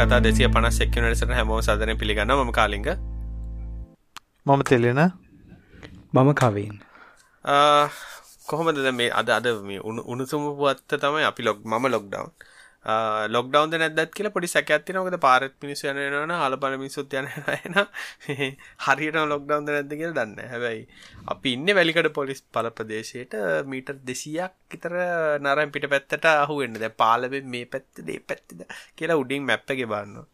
කතා දෙසිය පනස් එක්නටසට හැමෝ සදන පිළිගන්න ම කාලිග. මම තෙලෙන. මම කවීන්. කොහොමද මේ අද අද මේ උණුසුම පුවත්ත තමයි අපි ලොක් ම ලොක්ඩවන් ලොක්ඩවන් නැදත් කියල පොඩි සැකඇත්ති නොකද පාරත් මිනිස් යනන හල පල මිසුත් යන එන හරියට ලොක්ඩවන් නැද කියල දන්න හැබැයි අපි ඉන්න වැලිකට පොලිස් පල ප්‍රදේශයට මීටර් දෙසියක් ඉතර නරම් පිට පැත්තට අහුවෙන්න ද පාලබ මේ පැත්ත දේ පැත්තිද කියලා උඩින් මැප්පගේ බන්න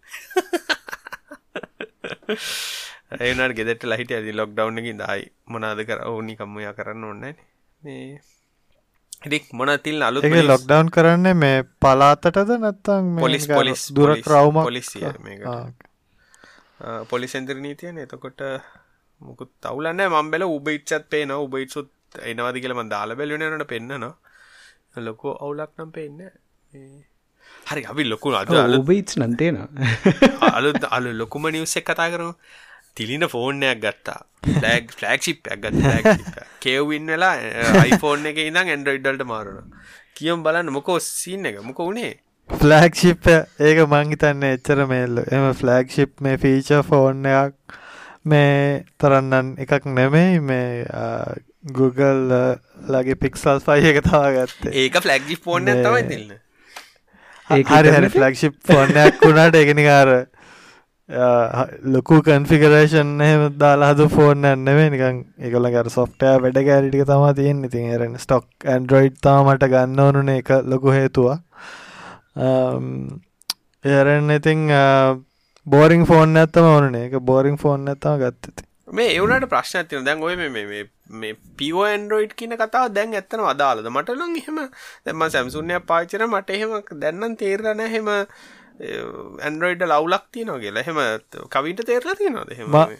ඒනට ගෙදට ලහිට ඇදි ලොක්ඩවන්් එකින් දයි මොනාද කර ඕනි කම්මයා කරන්න ඔන්න මේ ඉතික් මොන තිල් අලු ලොක්ඩවන් කරන්න මේ පලාතටද නැත්තම් පොලිස් පොලිස් දුර ක්‍රවම පොලිසිය පොලිස් එන්දර නීතියන. එතකොට මුකුත් තවුලන්න මම්බෙල උබයිච්චත් පේන උබයිත්සුත් එනවාදි කියලම දාල බැලුනට පෙන්න්නන ලොකෝ අවුලක් නම් පෙන්න හරි අපි ලොකු අද උබයිස් නන්තේන අලු අලු ලොකුම නිවස්සෙක් කතා කරු තිලින ෆෝර්නයක් ගත්තා. ෆලක් ෆලක්ෂිප් ගත් කෙවවින් වෙලා අයිෆෝන් එක ඉඳම් ඇන්ඩරයිඩල්ට මාරුණ. කියම් බලන්න මොකෝ සින්න එක? මොක වුණේ ෆලක්ෂිප් ඒක මංහිතන්න එච්චර මේල්ල එම ෆලක්ෂිප් මේ ෆීච ෆෝර්නයක් මේ තරන්නන් එකක් නෙමෙයි මේ Google ලගේ පික්සල් පයි එක තවා ගත්තේ ඒක ෆලක්ජි ෆෝර්න තමයි තිල්න්න හරි හරි ෆලක්ෂිප් ෆෝර්නයක් වුණට එකනිකාර ලොකු කන්ෆිකරේෂන් එහෙම දාලා හදු ෆෝන් නෙවේ නිකන් එකල ගර සොෆ්ටය වැඩ ගෑරිටික තමා තියෙන් ඉතින් එරෙන ස්ටොක් ඇන්ඩරෝයිඩ් තාමට ගන්න ඕනුන එක ලොකු හේතුව එරෙන් ඉතිං බෝරිං ෆෝන් ඇත්තම ඕනේ එක බෝරිං ෆෝන් ඇත්තම ගත්තති මේ එවනට ප්‍රශ්න ඇතින දැන් ඔය මේ මේ පිෝ ඇන්ඩරෝයිඩ් කියන කතාව දැන් ඇත්තන අදාලද මටලං එහෙම දැම සැම්සුන්ය පාචර මට එහෙම දැන්නන් තේරණ හෙම ඇන්ඩරෝයිඩ ලව්ලක් තියනවා කියලා. එහෙම කවිට තේරලා තියෙනවාද හෙම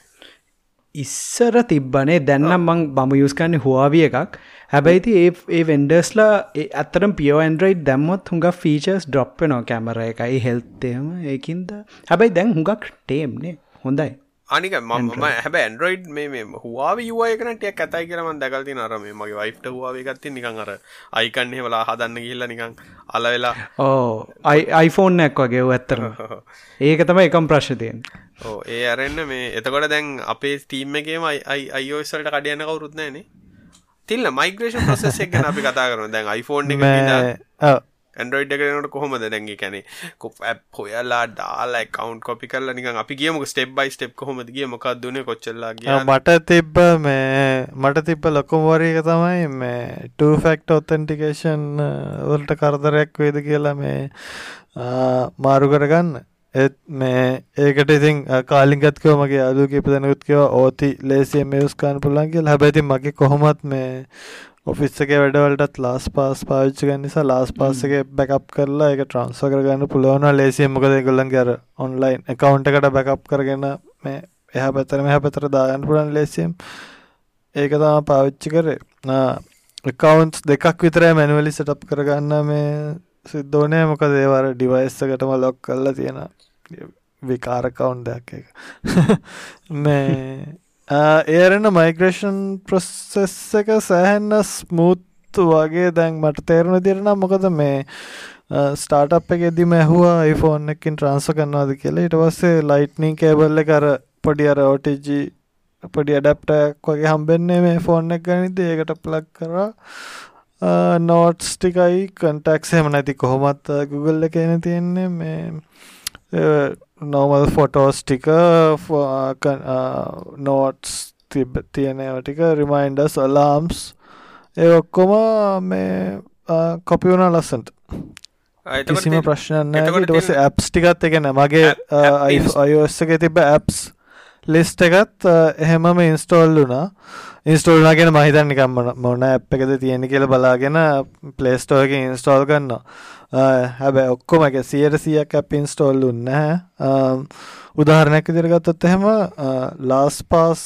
ඉස්සර තිබ්බනේ. දැන්නම් මං බම යුස්කන්නේ හවාවිය එකක්. හැබැයිති ඒ වෙන්ඩර්ස්ලා ඇතරම් පියෝ ඇන්ඩරයිඩ් දැම්මොත් හුඟ ෆීචර්ස් ඩ්‍රොප්ප නෝ කැමර එකයි හෙල්තේම ඒකින්ද. හැබැයි දැන් හුඟක් ටේම්නේ හොඳයි අනික මම හැබ ඇන්ඩරෝයිඩ් මේ හවාව යුවයකනටයක් ඇතයි කරම දැකල්ති නරම මගේ වයිෆ්ට හවාව ගත්ති නිකං අර අයිකන්නේ වෙලා හදන්න කියල්ල නිකං අල වෙලා ඕ අයිෆෝන්නයක් වගේ ඇත්තර ඒක තම එකම් ප්‍රශ්තියෙන් ඕ ඒ අරන්න මේ එතකොට දැන් අපේ ස්තීම් එකේම අයිෝස්සලට කඩියන්න කවරුත්නෑනේ තිල්ල මයිග්‍රේෂන් ප්‍රසෙස් එක අපි කතා කරන දැන් iPhoneෆෝන් ඇන්ඩරෝයිඩ් එකනට කොහොමද දැන්ගේ කැනෙ කොප් හොයලා ඩාලා කවන්් කොපි කරල නික අපි කියම ස්ටෙප් බයි ස්ටප් කොහොමද කිය මොකක් දුන කොච්චල්ලාගේ මට තිබ්බ මේ මට තිබ්බ ලොකුමවරී එක තමයි මේ ටෆෙක්ට ඔත්තන්ටිකේෂන් වලට කරදරයක් වේද කියලා මේ මාරු කරගන්න. එත් මේ ඒකට ඉතින් කාලිගත්කව මගේ අදු කිප දැනුත්කව ඕති ලේසිය මේස්කාන් පුලන් කියල. හැබැති මගේ කොහොමත් මේ ඔෆිස්සගේ වැඩවලටත් ලාස් පාස් පාවිච්චි නිසා ලාස් පාස්සක බැකප් කරලා එක ට්‍රන්ස්ස කරගන්න පුළුවන ලේසිය මොකද ගොල්ලන් ගර ඔන්ලයින් එකකවුන්ට එකට බැකප් කරගෙන මේ එහ පැතර මෙහ පැතර දාගන්න පුළන් ලේසියම් ඒක තම පාවිච්චි කරේ. එකකවන්ස් දෙකක් විතරයි මැනුවලි සටප් කරගන්න මේ සිද්ධෝනය මොක දේවර ඩිවයිස්සකටම ලොක් කල්ලා තියෙන විකාරකවුන්් දෙයක් එක මේ ඒරෙන මයිග්‍රේෂන් ප්‍රොසෙස් එක සෑහෙන්න ස්මූත් වගේ දැන් මට තේරුණ දිරනම් මොකද මේ ස්ටාටප් එක එදිම ඇහවා iPhoneෆෝන් එකින් ට්‍රන්ස කරනවාද කියලා. ඉට පස්සේ ලයිට්නිං කේබල්ල කර පොඩි අර OTG පොඩි අඩප්ටයක් වගේ හම්බෙන්නේ මේ ෆෝන් එක ගනිද ඒකට ප්ලක් කර. නෝට්ස් ටිකයි. කන්ටක්ස් හෙම නැති කොහොමත් Google එක එන තියෙන්නේ. මේ නොමල් ෆොටෝස් ටික නෝට්ස් තිබ තියෙනව ටික රිමයින්ඩස් අලාම්ස් ඒ ඔක්කොම මේ කොපි වුණ ලස්සන්ට. කිසිම ප්‍රශ්නන්න ටස ඇප්ස් ටිකත් එකන මගේ අයෝස්සක තිබ ඇප්ස් ලිස්ට එකත් එහෙමම ඉන්ස්ටෝල් වුනා ඉන්ස්ටෝල්නාගෙන මහිතන් නිකම් මොන ඇප් එකද තියෙන කියල බලාගෙන පලේස්ටෝක ඉන්ස්ටෝල් ගන්නවා හැබැ ඔක්කොම එක සියට සියක් ඇප් ඉන්ස්ටෝල් උන්න උදාහරණයක් දිරගත්තොත් එහෙම ලාස් පාස්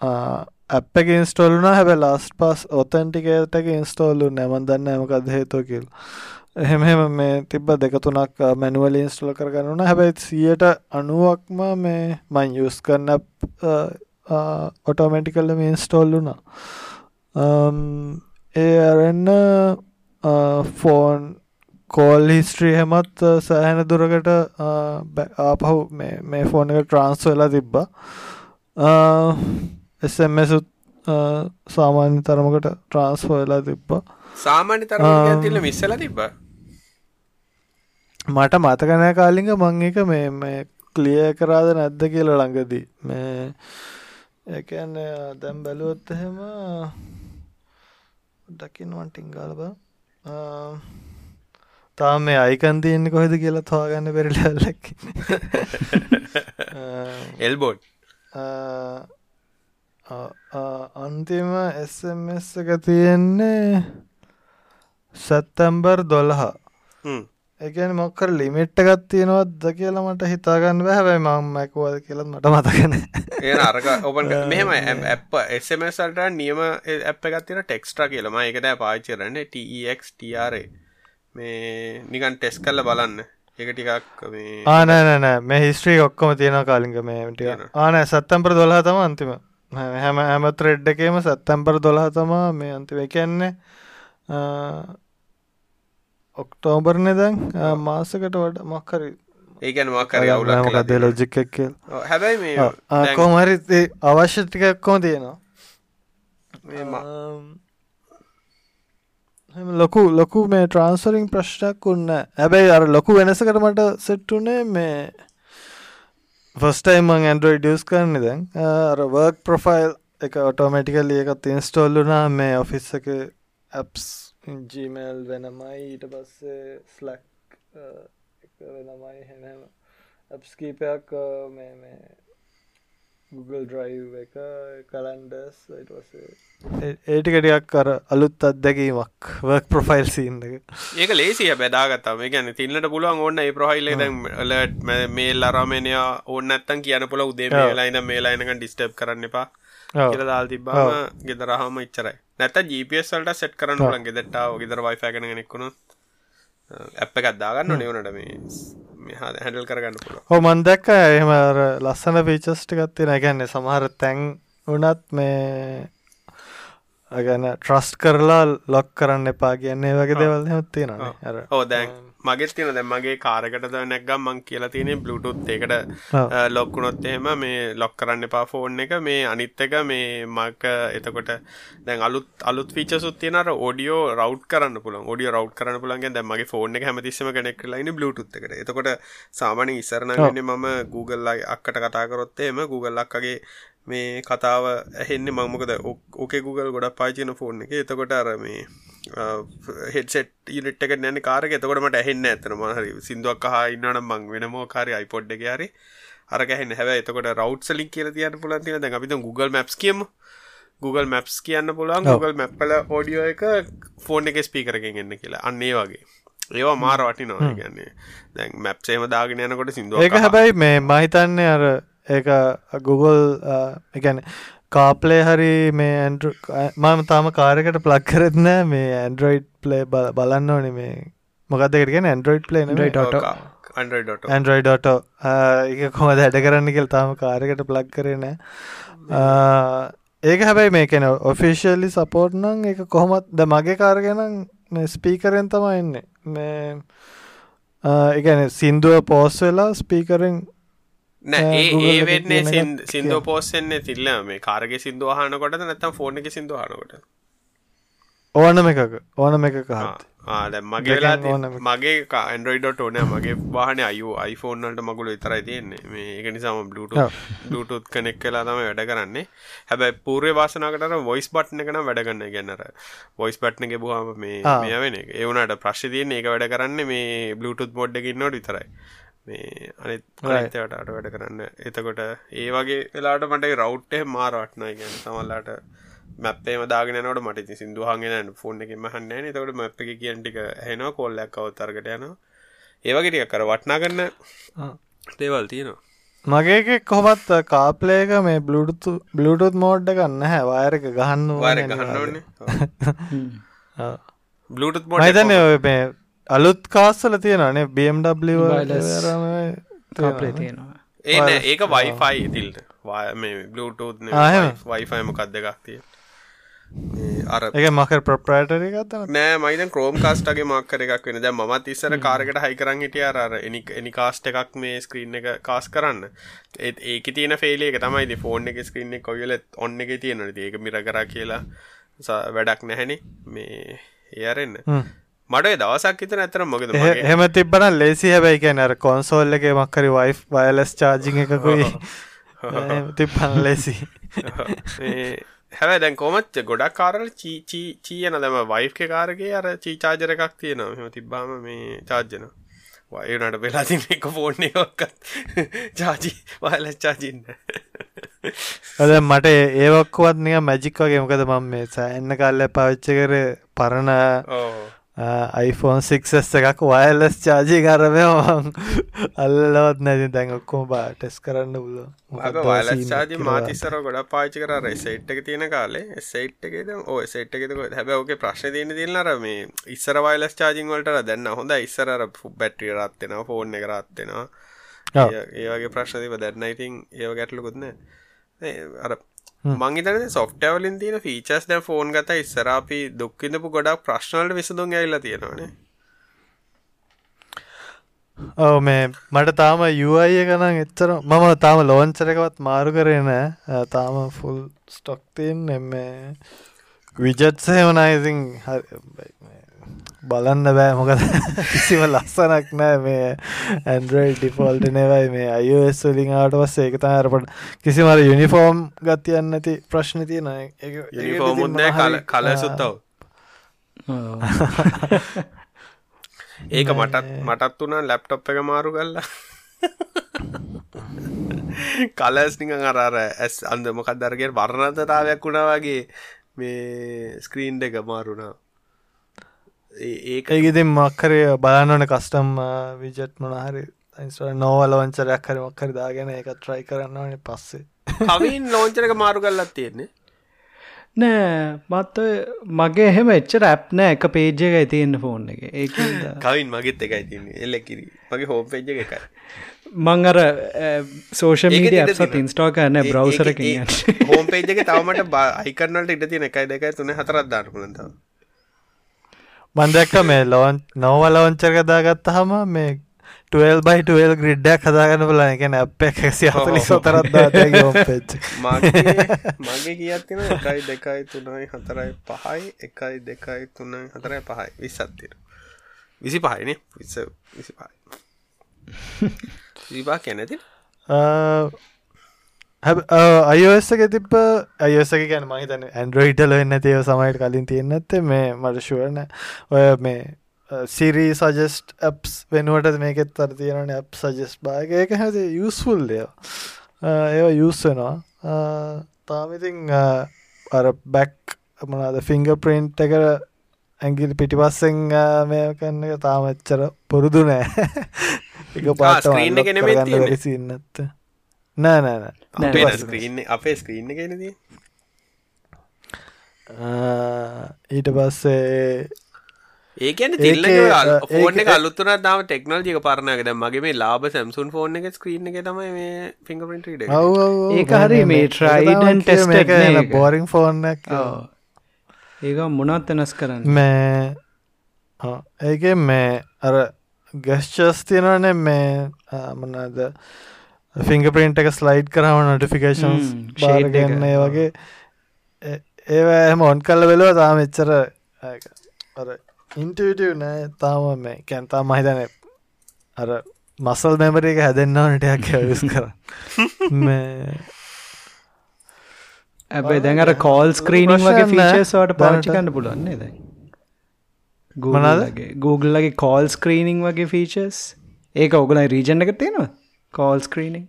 ඇප් එක ඉන්ස්ටෝල්න හැබැ ලාස් පාස් ඔතන්ටිකේට එක ඉන්ස්ටෝල්ලු නැමන් දන්න ඇමකද හේතු කියල්. එහෙමහෙම මේ තිබ්බ දෙක තුනක් මැනුවල ඉන්ස්ටෝල් කරගන්නුන හැබැයි සියට අනුවක්ම මේ මං යස් කරන්න ඔටෝමටිකල්ලම ඉන්ස්ටෝල්ලුනා ඒ අරන්න ෆෝන් කෝල් හිස්ට්‍රී හෙමත් සෑහෙන දුරකට ආපහු මේ ෆෝන එක ට්‍රන්ස් වෙලා තිබ්බා. එසමසුත් සාමාන්‍ය තරමකට ට්‍රන්ස් වෙලා තිබ්බා. සාමාන්‍ය තරම තිල්ල මිස්සල තිබ්බ? මට මතකනෑ කාලිග මං එක මේ මේ කලිය කරාද නැද්ද කියල ළඟදී. මේ ඒකන්න දැම් බැලුවොත් එහෙම දකින්නවන්ටිංගාල බා තාම මේ අයිකන් තියෙන්නේ කොහෙද කියලා හොයාගන්න බැරි ලෙවල් එල්බෝඩ් අන්තිම SMS එක තියෙන්නේ සැත්තැම්බර් දොළහ. එකන මොක්කර ලිමිට්ට ගත් තියෙනවත්ද කියලා මට හිතාගන්න බැහැබයි මම මැකුවද කියලත් මට මතකන ඒ අරක ඔබන් මෙහෙම ඇප එසමසල්ට නියම ඇප ගත්තින ටෙක්ස්ට්‍රා කියලම එකට පාචරන්න ටක්ටර මේ නිකන් ටෙස් කල්ල බලන්න. එක ටිකක් ආනෑනෑ මේ හිස්ත්‍රී ඔක්කොම තියෙන කාලිග මේට ආනෑ සත්තම්පර දොලා තම අන්තිම. හැම හැම ත්‍රෙඩ් එකේම සත්තම්පර දොලා තමා මේ අන්තිම. එකන්නේ ඔක්ටෝබර්න දැන් මාසකට වඩ මක්කරි ඒගැන මක්කර මකදේ ලොජික් එක් හැබැයි මේ කොමහරි අවශ්‍ය ටිකක්කොම තියෙනවා ලොකු ලොකු මේ ට්‍රන්ස්වරිං ප්‍රශ්නයක් උන්න. ඇබැයි අර ලොකු වෙනසකට මට සෙට්ටුනේ මේ ෆස්ටයිම් මං ඇන්ඩරෝයි ඩියස් කරන්න දැන්. අර වර්ක් ප්‍රොෆයිල් එක ඔටෝමටිකල් ඒකත් ඉන්ස්ටෝල්ලුනා මේ ඔෆිස් එක ඇප්ස් ජීමල් වෙනමයි. ඊට පස්සේ ස්ලක් වෙනමයි. හැනම ඇප්ස්කීපයක් මේ මේ Google ඩ්‍රයිව් එක කලන්ඩස් ඒටිකටයක් කර අලුත් අත්දැකීමක් වර්ක් ප්‍රොෆයිල් සීන් එක. ඒක ලේසිය බැදාගත්තම ගැන තින්නට පුළුවන් ඔන්න ඒ ප්‍රහයිල්ල දැලට මේ ලරමනය ඔන්න ඇත්තන් කියන පුල උදේ මේලායින මේලායිනක ඩිස්ටප් කරන්න එපා කියල දාල් තිබ්බාම ගෙදරහම ඉච්චරයි. නැත ජීපසල්ට සෙට් කරන්න ලන් ගෙදටාව ගෙදර වයිෆ කන නෙක්ුණු ඇප් එකත් දාගන්න නිවනට මේ හැඩල් කරගන්න හෝ මන්දැක්ක එහෙම ලස්සන පීචස්ටිකත්ති නැගැන්නේ සමහර තැන් වනත් මේ ගැන ට්‍රස්ට් කරලා ලොක් කරන්න එපා කියන්නේ වගේ දෙවල් හොත්තිය න ඕ දැන් මගෙත් තියෙන දැන් මගේ කාරකට නැක්ගම් මං කියලා තියෙන බ්ලුටුත් එකට ලොක්කුණොත් එහෙම මේ ලොක් කරන්න එපා ෆෝන් එක. මේ අනිත් එක මේ මක එතකොට දැන් අලුත් අලුත් ෆීචර්ස් තියෙන අර ඔඩියෝ රවුට් කරන්න පුළුවන්. ඔඩියෝ රවුට් කරන්න පුළුවන් දැන් මගේ ෆෝන් එක හැමතිස්සෙම කනෙක්ට් කරලා ඉන්නේ බ්ලූටූත් එකට. එතකොට සාමාන්‍යයෙන් ඉස්සර නම් ඉන්නේ මම Google අක්කට කතා කරොත් එහෙම Google අක්කගේ මේ කතාව ඇහෙන්නේ මම. මොකද ඕකේ Google ගොඩක් පාවිච්චි කරන ෆෝන් එකේ. එතකොට අර මේ හෙඩ්සෙට් යුනිට් එක නැන කාරක එතකොට මට ඇහෙන්න ඇතන මහරි සිින්දුවක් හා ඉන්නන මං වෙනමෝ කාරි අයිපොඩ් එක හරි අරගැහෙන් හැව එතකොට රවට් සලින් කියල තියන්න පුලන් තින දැ අපිත Google මැප්ස් කියම. Google මැප්ස් කියන්න පුළන් Google මැප්පල ෝඩියෝ එක ෆෝන් එක ස්පීකරගෙන් එන්න කියලා. අන්නේ වගේ. ඒවා මාර වටි නො ගන්නේ දැන් මැප්සේම දාගෙන යනකොට සිින්දුව ඒක හැබැයි මේ මහිතන්නේ අර ඒක Google එකැන කාප්ලේ හරි මේ ඇන්ඩ මම තාම කාරකට ප්ලක් කරත්නෑ මේ ඇන්ඩරෝයිඩ් ප්ලේ බලන්න ඕන මේ. මොකක්දකට කියෙන ඇන්ඩරෝයිඩ් ප්ලේ ඇන්ඩරෝයිඩ එක කොම දැඩ කරන්න කෙල් තාම කාරකට ප්ලක් කරන ඒක හැබැයි මේ කෙන ඔෆිසිියලි සපෝට් නං එක කොහොමත් ද මගේ කාරගෙනම් ස්පීකරෙන් තම එන්නේ. මේ එකන සින්දුව පෝස් වෙලා ස්පීකරෙන් නෑ ඒ වෙන්නේ සිින්දු පෝස්සෙන්නේ තිල්ල මේ කාරගේ සිින්දු හනකොට නැතම් ෆෝර්න එක සිින්දු හනකොට ඕනම එකක ඕනම එක කහත් ආද මගේ මගේ කන්ඩරයිඩට ඕන මගේ වාහන අයු අයිෆෝන්නට මගුල විතරයි තියෙන්නේ. මේ එක නිසාම බ්ලුටුත් කනෙක් කලා තම වැඩ කරන්නේ. හැබැයි පූර්ය වාසනකට වොයිස් බට්න කන වැඩගන්න ගැන්නර වොයිස් බට්න එක බහම මේ මෙය වෙන ඒවනට ප්‍රශ් තියන්නේ එක වැඩ කරන්න මේ බ්ලුටුත් බොඩ්ඩකින්නොට විතරයි මේ අනිත් අනිතයට අට වැඩ කරන්න. එතකොට ඒ වගේ වෙලාට මට රවට්ටේ මාරවට්නයි ගැන සමල්ලාට මැපේ දාගෙනනට මට සිින්දුහගෙන ෆෝන් එක මහන්න තකට මැප් එක කියන්ටික හෙනවා කොල්ලක් අවතරකට යනවා. ඒවගේ ටික කර වටනා ගන්න දේවල් තියෙනවා. මගේක කොහොමත් කාප්ලේක මේ බ්ලුටු බ්ලුටුත් මෝඩ්ඩ ගන්න හැ වායරක ගහන්න වාර ගහන්න බ්ලුටුත් මෝඩ තන මේ අලුත් කාස්සල තියෙනනේ BMW කාපලේ තියෙනවා ඒ ඒක වයිෆයි ඉතිල්ට මේ බ්ලුටූත් වයිෆයි මොකක් දෙකක් තිය අර එක මකර ප්‍රප්‍රයිටරි ගත්තන නෑ මයිත ක්‍රෝම් කාස්ටගේ මක්කර එකක් වෙන. දැ මත් ඉස්සර කාරකට හයි කරන්න හිටිය. අර එනි එනි කාස්ට එකක් මේ ස්ක්‍රීන් එක කාස් කරන්න. ඒත් ඒක තියෙන ෆේලේ එක තමයි ෆෝන් එක ස්ක්‍රීන් එක කොයලත් ඔන්න එක තියෙනට ඒක මිර කර කියලා වැඩක් නැහැනි මේ ඒරෙන්න මට දවසක් හිතන ඇතර මොකද එහෙම තිබන ලේසි හැබැයි කියන අර කොන්සෝල් එක මක්කරි වයි් වයලස් චාජි එකකුයි තිපන් ලෙසි හැබැ දැන් කොමච්ච ගොඩක් කාරල චීයන දම වයිෆ් කාරගේ අර චී චාජර එකක් තියෙනවා. මෙම තිබ්බාම මේ චාර්ජන වයනට වෙලා තින එක ෆෝර්න එකක්කත් චාජි වයල චාජින්න අද මට ඒවක්කුවත් නිය මැජික් වගේ. මොකද මම මේ සෑන්න කල්ල පවිච්ච කර පරණ iPhone 6s එකක් වයලස් චාජී කරමයවන් අල්ලලවත් නැති. දැන් ඔක්කොම බා ටෙස් කරන්න පුල වයලස් චාජි මාතිස්සර ගොඩ පාචි කර. රෙසයිට් එක තියෙන කාලේ. සෙට් එකද ඕ සෙට් එකක හැබ ඕක ප්‍රශ්න තියන තිල්න්නර මේ ඉස්සර වයිලස් චාජිං වලට දැන්න හොඳ ඉස්සර බැට්‍රිය රත්වෙනවා ෆෝන් එක රත්වෙනවා ඒවගේ ප්‍රශ්නතිව දැන්න ඉතින් ඒව ගැටලුකුත්න අර මංගේතන සොෆ්ටවලින් තියෙන ෆීචස් දැ ෆෝන් ගත ඉස්සරාපි දුක්කිඳපු ගොඩක් ප්‍රශ්නවලට විසඳුන් ඇල්ල තියෙනවානේ ඔව මේ මට තාම යුයි කනම් එච්චර මම තාම ලෝංචරකවත් මාරු කරන තාම ෆුල් ස්ටොක්තින් එම විජත්සයමනයිසිං බලන්න බෑ. මොකද කිසිම ලස්සනක් නෑ මේ ඇන්ඩරෝයිඩ් ඩිෆෝල්ට නෙවයි. මේ අයස් වලින් ආට පස්සේ එක තමරපට කිසිමර යුනිෆෝර්ම් ගතියන්න නැති ප්‍රශ්න තියෙන. යනිෆෝර්මුන්න කල කලසුත්තව ඒක මටත් මටත් වුණා ලැප්ටොප් එක මාරු කල්ලා කලස් නිකන් අරර ඇස් අන්ද මොකක් දරගේ වර්ණතතාවයක් වුණා වගේ මේ ස්ක්‍රීන්් එක මාරුණා ඒක ඉතින් මක්කරය බලන්නන කස්ටම් විජට් මොනහරි නෝවල වංචරයක් හරි මක්කරි දාගෙන එක ට්‍රයි කරන්න ඕනේ පස්සේ. කවින් ලෝංචරක මාරු කල්ලත් තියෙන්නේ? නෑ මත්ත මගේ එහෙම එච්චර ඇප් නෑ එක පේජ්ජ එක තියෙන්න්න ෆෝන් එක. ඒ කවින් මගෙත් එකයි තින්නේ එල්ලකිරි මගේ හෝම් පේජ්ජ එකයි. මං අර සෝෂ මීඩිය ඇත් ඉන්ස්ටෝ කරන්න බ්‍රවසරක හෝම් පේජ් එක තවමට අයිකරනට ඉට තියෙන එකයි දෙකයි තුන හතරත් දාන්න පුලන්තාව මන්දැක්ක මේ ලෝන් නොවලෝංචක දාගත්ත හම මේ ටල් බයි ටල් ග්‍රිඩ්ඩක් හදාගන්න පුල එකන අප එකසි හතලි සොතරත් පෙච් මගේ කියත්තින එකයි දෙකයි තුනයි හතරයි පහයි එකයි දෙකයි තුනයි හතරයි පහයි විස්සත්තිර විසි පහයිනේ විස විසි පහයි විපා කැනැති අයෝස්සක තිබ අයෝසක ගැන මහිතන ඇන්ඩරෝයිටල වෙන්න තියව සමයිට කලින් තියෙන්නත්ත මේ මට ශුවන ඔය මේ සිරී සජස්ට් ඇප්ස් වෙනුවට මේකෙත් අර තියෙනන ඇප් සජස් බාග ඒක හැද යුස්ෆුල්ලය ඒ යුස් වෙනවා. තාමිතින් අර බැක් මනාද ෆිංග ප්‍රින්ට් එක ඇගිල් පිටිපස්සෙන් මේ කන්න එක තාමච්චර පුරුදු නෑ. එක පාට සින්නත්ත නෑ නෑ ස්ක්‍රීන් අපේ ස්ක්‍රීන් එකනද ඊට පස්සේ ඒකන තිල්ල ෆෝන එක අලුතුර දාම ටෙක්නෝජික පරණක ද මගේ මේ ලාබ සැම්සුන් ෆෝන් එක ස්ක්‍රීන් එක තමයි මේ ෆිංගපිට ඒ හරි මේ ට්‍රයිඩන් ටෙස්ට එක බෝරිං ෆෝන් එක ඒක මොනත් වෙනස් කරන්න මේ ඒක මේ අර ගැස්්චස් තියෙනනේ මේ මනාද ෆිංග පින්ට එක ස්ලයිඩ් කරම නොටිෆිකේෂන් ශේඩගන්න ඒ වගේ. ඒම ඔන් කල්ල වෙලව තාම එච්චර ඉන්ටටව නෑ. තාම මේ කැන්තා මහිතන අර මසල් මෙමර එක හැදෙන්න්න නටයක් විස් කර. ඇබයි දැඟට කෝල් ස්ක්‍රීනිං වගේ ෆීචස්වට පාචිකන්න පුළුවන්නේ ද ගුණගේ Googleගේ කෝල් ස්ක්‍රීනිං වගේ ෆීචස් ඒක ඔගලයි රීජන් එක තියෙනවා කෝල් ස්ක්‍රීනිං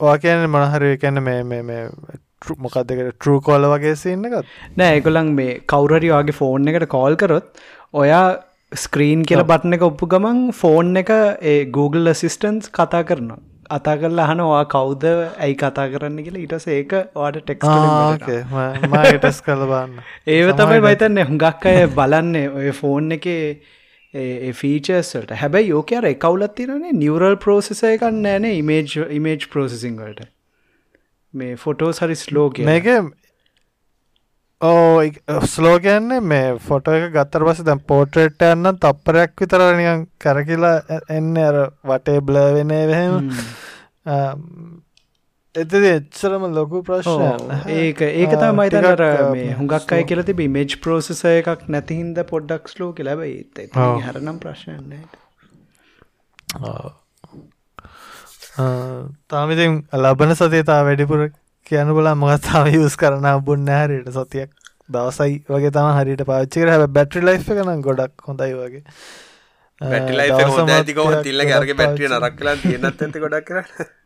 ඕකන මනහර කැන මේ මේ මොකක් දෙකට ටරු කෝල වගේ සින්න එකත් නෑ එකොලන් මේ කවුරරි වගේ ෆෝන් එකට කෝල් කරොත් ඔයා ස්ක්‍රීන් කියල බට්න එක ඔප්පු ගමන් ෆෝන් එක ඒ Google සිිස්ටන්ස් කතා කරනවා. අතා කරලා අහනවා කවුද? ඇයි කතා කරන්න? කියලා. ඉටස ඒක වාට ටෙක්ස් ටස් කලබන්න ඒව තමයි බයිතන්න හුඟක් අය බලන්නේ ඔය ෆෝන් එක ෆීචර්ස්ට හැබැයි යෝක අර එකවුලත් තිරනේ නිවරල් පෝසෙස එකක් නෑන ඉමේජ් ඉමේජ් පෝසසිං වලට. මේ ෆොටෝ සරි ස්ලෝ මේක ඕ ස්ලෝගයන්නේ මේ ෆොටෝ එක ගත්තර පස දැම් පෝට්‍රේට් යන්න තප්පරයක් විතර නිකන් කරකිලා එන්න අර වටේ බ්ලවෙනේ වෙහෙම එතද එච්චරම ලොකු ප්‍රශ්න. ඒක ඒක තමයිතර මේ හුඟක් අය කියල තිබ මේජ් ප්‍රෝසෙස එකක් නැතිහින්ද පොඩ්ඩක් ලෝ ලැබයි හරනම් ප්‍රශ්නයන්න තාමිතින් ලබන සතේතා වැඩිපුර කියන බලා මොගත්තාව යස් කරන බුන්න හරියට. සතියක් දවසයි වගේ තම හරිට පාච්චිකර හැ බැට්‍රි ලයි් එකනම් ගොඩක් හොඳයි වගේ. බැටි ඇතිකව තිල්ල ගරගේ බැට්‍රිය නරක් කලා තියනත් ඇති ගොඩක් කර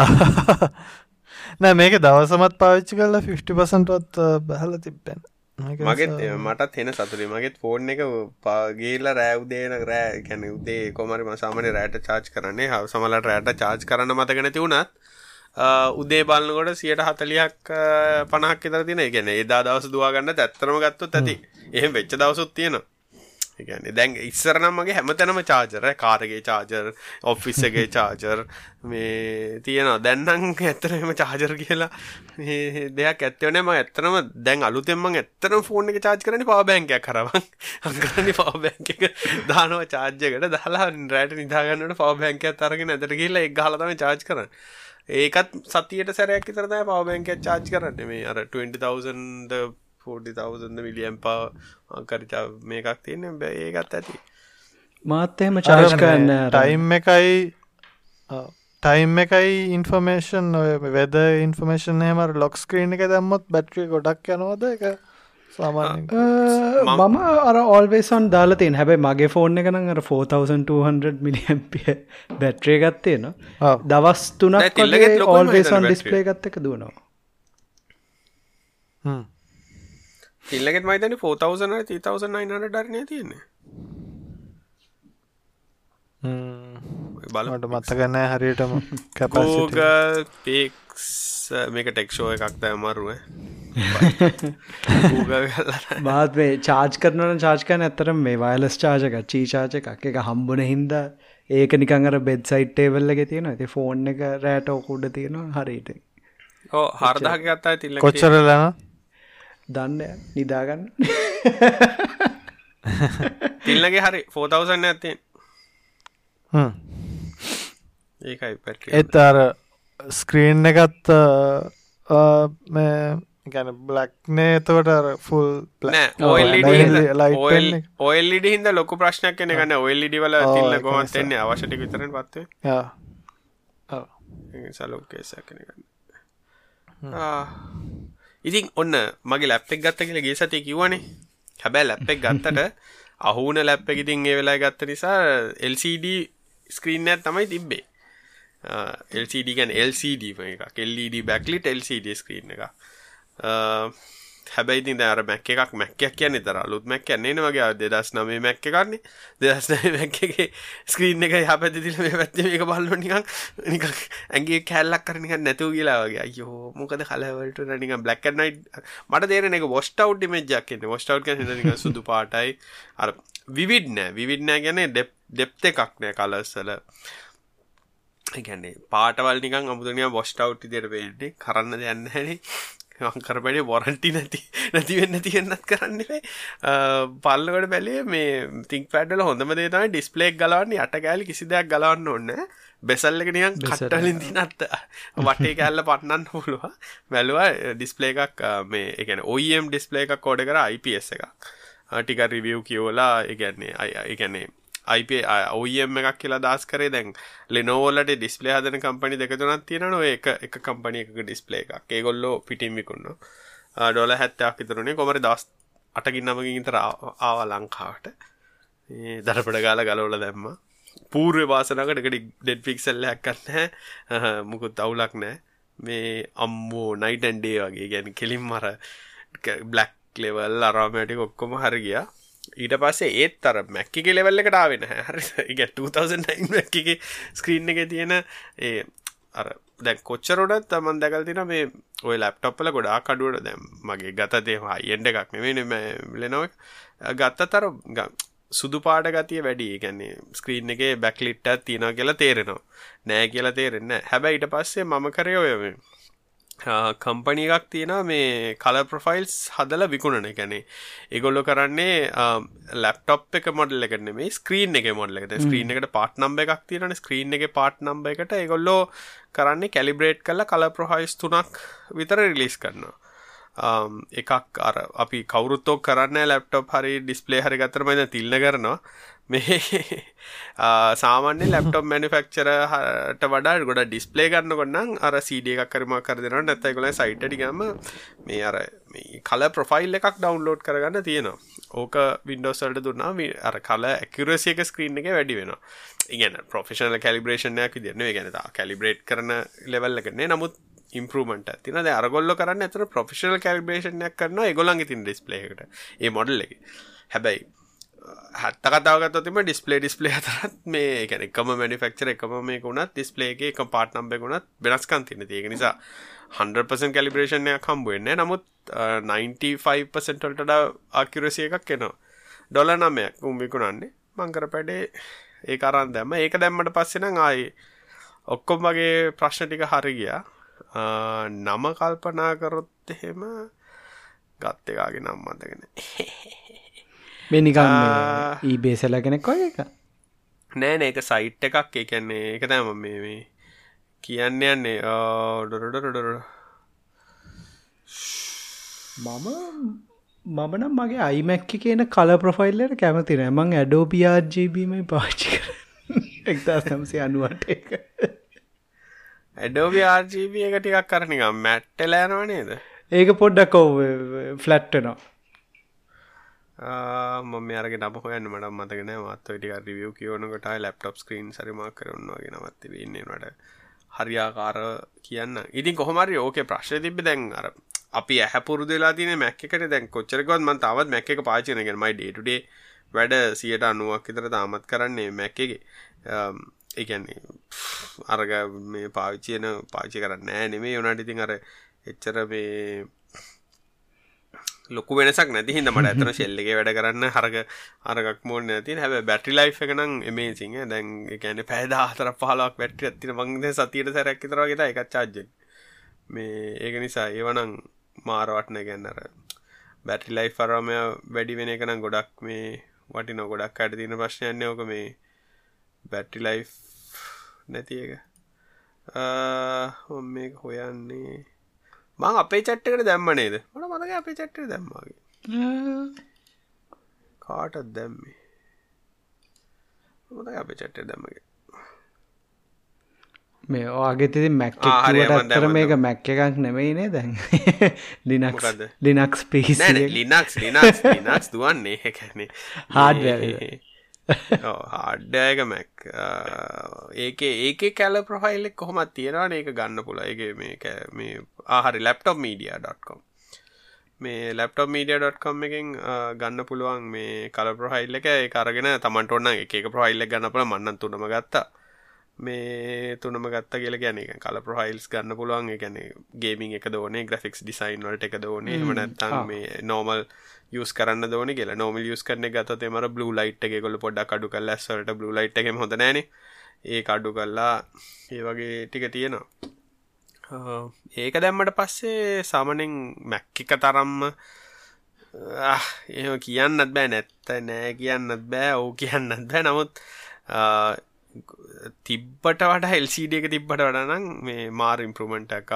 නෑ මේක දවසමත් පාවිච්චි කරලා 50 පසන්ටත් බහල තිබ්බැන් මගෙත් මටත් හෙන සතුරේ මගෙත් ෆෝන් එක පාගේල රෑව්දේන රෑ කැන උදේ කොමරි මසාමන රෑට චාර්ජ් කරන්නේ. හ සමලට රෑට චාර්ජ් කරන්න මතගෙන තිවුණත් උදේ බලන්නකොට සියට හතලියක් පනහක් තර තින ගැන එදා දවස දවාගන්න ඇත්තරම ගත්තොත් ඇති. එහෙම වෙච්ච දවසුත් තියෙනවා ගැන දැන් ඉස්සරනම් මගේ හැමතැනම චාජර කාරගේ චාජර් ඔෆිස්සගේ චාජර් මේ තියෙනවා. දැන්නම් ඇත්තරම චාජර් කියලා දෙයක් ඇත්තවනම ඇත්තනම දැන් අලුතෙම ඇත්තන ෆෝන් එක චාජ් කරන පාබැංකයක් කරවන් අංකරනි පාබැංක එක. දානවා චාර්ජකට දාලා රෑට නිදාගන්නට පාබැංකයක් තරගෙන ඇතර කියලා එක් හලතම චාර්ජ් කරන්න. ඒකත් සතියට සැරයක් විතරද පවබැංක චාර්ජ් කරන්න. මේ අර 20,000 40,000 මිලියම් පව කරචා මේකක් තියන්න. බෑ ඒකත් ඇති. මාත්තයම චාර්ජ් කරන්න ටයිම් එකයි ටයිම් එකයි ඉන්ෆර්මේෂන් වෙද ඉන්ෆර්මේෂන් හෙමර ලොක් ස්ක්‍රීන් එක දැම්මොත් බැට්‍රිය ගොඩක් යනවද? එක මම අර ඔල්වේසන් දාලතින් හැබැයි මගේ ෆෝන් එකන අර 4200 මිලියම්පිය බැට්‍රේ ගත්තේ න දවස් තුනක් ඔල්වේසන් ඩිස්පලේ ගත්ත එක දුවනවා ඉල්ලගෙත් මයිතන 4000 3900 ඩරනය තියෙන්නේ. බලට මත්තගන්න හරියටම කැපෝග පෙක්ස් මේක ටෙක්ෂෝ එකක්ද අමරුව බාත් මේ චාර්ජ් කරනන චාර්ජකන ඇතරම් මේ වයලස් චාජක චීචාච එකක්. එක හම්බුන හින්ද ඒක නිකංර බෙද් සයිට්ටේවල්ල එක තියෙන ඇති ෆෝන් එක රෑට ඔකුඩ තියෙනවා. හරිට ඕ හරදාක ගත්තා තිල්ල කොච්චරලන දන්න නිදාගන්න. තිල්ලගේ හරි ෆෝතවසන්න ඇත්තේ ඒකයි එත් අර ස්ක්‍රීන් එකත් ගැන බ්ලක්නේ එතවට ෆුල් ඔල්ලිඩ හිද ලොක ප්‍රශ්නයක් කෙන ගන්න ඔල්ලිඩි වල තිල්ල ගොහන්තෙන්නේ අවශ්‍යටි විතර පත්වේ. සලෝකේසක් කෙන ගන්න ඉතින් ඔන්න මගේ ලැප්පෙක් ගත්ත කියල ගේ සතිය කිවනේ හැබැ ලැප්පෙක් ගත්තට අහුන ලැප්ප ඉතින් ඒ වෙලා ගත්ත නිසා LCD ස්ක්‍රීන් ඇත් තමයි තිබ්බේ. LCD ගැන LCD එක LED බැක්ලිට LCD ස්ක්‍රීන් එක හැබැයි දර මැක් එකක් මැක්කයක් කියන්න තර අලුත් මැක් කියන්නේ වගේ. දෙදස් නමේ මැක්ක කරන්නේ දෙදස් නම මැක්කගේ ස්ක්‍රීන් එක හ පැතිතිල මේ පැත්ති එක බලු නිකක් නික ඇගේ කැල්ලක් කරනික නැතුව කියලාවගේ අයෝ මොකද කලවලට නික බ්ලක් නයි මට දේරන එක වොස්ටව් මේජක් කියන්න වොස්ටව් නික සුදු පාටයි. අර විවිඩ්නෑ විවිඩ්නෑ ගැන දෙප් දෙප්ත එකක් නෑ කලස්සල ගැන්නේ පාටවල් නිකන් අමුතුනිය බොස්ටව් දෙර වෙන්නේ කරන්න දෙයන්න හැනේ කරපඩේ වොරන්ටි නැති නැතිවෙන්න තියෙන්න්නත් කරන්නේ පල්ලකට බැලේ මේ තිංක් පැඩල හොඳම දේ තමයි ඩිස්පලේක් ගලවන්නේ අට කෑලි කිසි දෙයක් ගලවන්න ඕන්න බෙසල්ලක නියන් කටලින් දිනත්ත වටේ කෑල්ල පටන්නන්න හොළුව බැලවා ඩිස්පලේ එකක් මේ එකන ඔයම් ඩිස්පලේ එකක් කෝඩ කර IPS එකක්. ටික රිවියව් කියෝලා එකන්නේ අය එකනේ IP ඔයම් එකක් කියලා දස් කරේ. දැන් ලෙනෝවලට ඩිස්පලේ හදන කම්පනි දෙකතුනත් තියෙන එක එක කම්පනි එක ඩිස්පලේ එකක්. ඒගොල්ලෝ පිටිම් විකුන්න ඩොල හැත්තයක් ඉතුරුණේ කොමර දස් අටගින්නමකින් තර ආවා ලංකාවට. දරපට ගාල ගලවල දැම්ම. පූර්ව වාසනකට ඩෙඩ් පික්සල්ලයක් කන්න මුකුත් අවුලක් නෑ මේ අම්මෝ නයිටන්ඩේ වගේ. ගැන කෙලින් මර බ්ලක් ලෙවල් අරාමටික ඔක්කොම හරගියා ඊට පස්සේ ඒත් අර මැක්කි ලෙවල්ල එකට ආවෙන හරි. එක 2009 මැක්කි ස්ක්‍රීන් එක තියෙන ඒ අර දැ කොච්චරොඩත් තමන් දැකල් තින මේ ඔය ලැප්ටොප්පල ගොඩා කඩුවට දැම් මගේ ගත දේවා අයෙන්ඩ එකක් නෙවෙන ලෙනොව ගත්ත තර සුදු පාට ගතිය වැඩි. ගැන්නේ ස්ක්‍රීන් එක බැක්ලිට්ට තියෙන කියලා තේරෙනවා. නෑ කියලා තේරෙන්න හැබැයි ඊට පස්සේ මම කරය ඔයම කම්පනි එකක් තියෙනවා මේ කල ප්‍රොෆයිල්ස් හදල විකුණන. එකනේ ඒගොල්ලො කරන්නේ ලප්ටොප් එක මොඩල් එකන මේ ස්ක්‍රීන් එක මොඩල් එක ස්ක්‍රීන් එකට පාට් නම්බ එකක් තියෙන ස්ක්‍රීන් එක පාට් නම්බ එකට ඒගොල්ලෝ කරන්නේ කැලිබ්‍රේට් කල්ල කල ප්‍රොහයිස් තුනක් විතර රිලිස් කරනවා. එකක් අර අපි කවරුත්තෝ කරන්න ලප්ටොප් හරි ඩිස්පලේ හරි ගතරමද තිල්න කරනවා මේ සාමාන්‍ය ලප්ටොප් මනිෆක්චර හට වඩා ගොඩ ඩිස්පලේ ගන්න ගොන්නම් අර සඩ එකක් කරම කරදින නැත්තයි කොල සයිට්ටිගම මේ අර කල ප්‍රොෆයිල් එකක් ඩවන්ලෝඩ් කරගන්න තියෙනවා. ඕක වින්ඩෝසල්ට දුන්නා අර කල ඇකරසියක ස්ක්‍රීන් එක වැඩි වෙන ඉගන ප්‍රොෆෙෂනල් කලිබ්‍රේෂණයක් විදිරන ගැනතා කලිබ්‍රේට් කරන ලෙවල්ල කරන්නේ නමුත් ඉම්පරමට තින අරගොල්ල කරන්න ඇතර ප්‍රොෆෙෂනල් කලිබ්‍රේෂණයක් කරන ගොලන්ගේ තින් ඩිස්පලේකට ඒ මොඩල් එක. හැබැයි හත්ත කතාවගත්තොතිම ඩිස්පලේ ඩිස්පලේ හතරත් මේ ගැන එකම මනිෆක්චර එකම මේ වුණත් ඩිස්පලේ එක එක පාට් නම්බ ගුණත් වෙනස්කන් තින ඒක නිසා 100% කලිබ්‍රේෂණයක් හම්බුවෙන්නේ නමුත් 95%ටට ආකිරසිය එකක් එනවා. ඩොල නමයක් උම්මිකුණන්නේ මංකර පැඩේ ඒ අරන් දැම්ම. ඒක දැම්මට පස්සෙන ආයි ඔක්කොම් වගේ ප්‍රශ්න ටික හරිගිය නම කල්පනා කරොත් එහෙම ගත්ත එකගේ නම් මදගෙන මේ නිකන් ඊබේ සෙල කෙනෙක් ඔය එක. නෑන එක සයිට් එකක්. එකන්නේ එක තෑම මේ මේ කියන්න යන්නේ. ඩොරඩොරඩොර මම මමනම් මගේ අයිමැක්ක කියන කල ප්‍රොෆයිල්ලට කැමති නෑමං ඇඩෝපියාජීබීම පාච්චි කර එක්දා සම්සය අනුවට එක. ඇඩෝබි ආජීබ එක ටිකක් කරනිකම් මැට්ටලෑනව නේද? ඒක පොඩ්ඩක් ඔව ෆලට්ටනවා මම අරග නම හොයන්න මට මතගෙන මත් ටික රිවියව කියවනකට ලප්ටප් ස්ක්‍රීන් සරිමක් කරන්නවාගේ නවත් වෙන්නට හරියාකාර කියන්න. ඉතින් කොහමරි ඕක ප්‍රශ්ය තිබ දැන් අර අපි ඇහපුරුදලා තින මැක්කට දැන් කොච්චරකොත් මන් තවත් මැක්ක එක පාචනගෙන මයි ඩේටුඩේ වැඩ සියට අනුවක් විතර තාමත් කරන්නේ මැක්කගේ එකන්නේ අරග මේ පාවිච්චයන පාචි කරන්න නෑ නෙමේ යොනට ඉතින් අර එච්චර මේ ලොකු වෙනසක් නැති හිද මට ඇතන ශෙල්ලගේ වැඩ කරන්න හරග අරගක් මෝන නැති හැබ බැටි ලයි් එකනම් එමේ සිංහ දැන් ගැන පැදා හතර පහලක් වැටි ඇතින මංද සතියට සැරැක් තරවාගෙත එකත් චාජ්ජ මේ ඒක නිසා ඒවනං මාරවටන ගැන්නර බැටි ලයි් ෆරමය වැඩි වෙන එකනම් ගොඩක් මේ වටි නො ගොඩක් අට තින ප්‍රශ්නයන්න ඕක මේ බැටි ලයි් නැති එක. හොම මේ හොයන්නේ මං අපේ චට්ටකට දැම්ම නේද? මට මතක අපේ චට්ට දැම්මගේ කාටත් දැම්මේ? මතක අපේ චට්ට දැම්මගේ මේ ඕගෙතිති මැක්ට අත්තර මේක මැක්ක එකක් නෙමයිනේ දැන් ලිනක් ලිනක්ස් පිහි ලිනක්ස් ලිනක්ස් ලිනක්ස් දුවන්නේ හැකැනේ හාඩ හාඩ්ඩයක මැක් ඒක ඒක කැල ප්‍රොෆයිල්ලෙක් කොහොමත් තියෙනවාන? ඒක ගන්න පුල එක මේ මේ ආහරි ලප්ටොප් මීඩිය.කොම් මේ ලප්ටොප් මීඩිය.කොම් එකින් ගන්න පුළුවන් මේ කල ප්‍රොහයිල් එක. කරගෙන තමන්ට ඔන්න එක ප්‍රොහයිල්ල ගන්න පුල මන්නන් තුනම ගත්තා. මේ තුනම ගත්ත කියල ගැන කල ප්‍රොහයිල්ස් ගන්න පුළුවන්. ගැන ගේමින් එක දෝනේ ග්‍රෆික්ස් ඩිසයින් වලට එක දෝනේ මනත්තන් මේ නෝමල් යස් කරන්න දෝන කියලා. නොමල් යස් කරන ගත මර බ්ලු ලයිට් එක කොල පොඩක් අඩු කල්ල සට බ්ලු ලයිට් එක හොඳ නෑන ඒ අඩු කල්ලා ඒ වගේ ටික තියෙනවා ඒක දැම්මට පස්සේ සාමනෙන් මැක්ක එක තරම්ම ඒ කියන්නත් බෑ නැත්ත නෑ කියන්නත් බෑ ඕ කියන්නත් බෑ. නමුත් තිබ්බට වඩා එල්සිඩ එක තිබ්බට වඩනම් මේ මාර ඉම්පරමෙන්ට් එක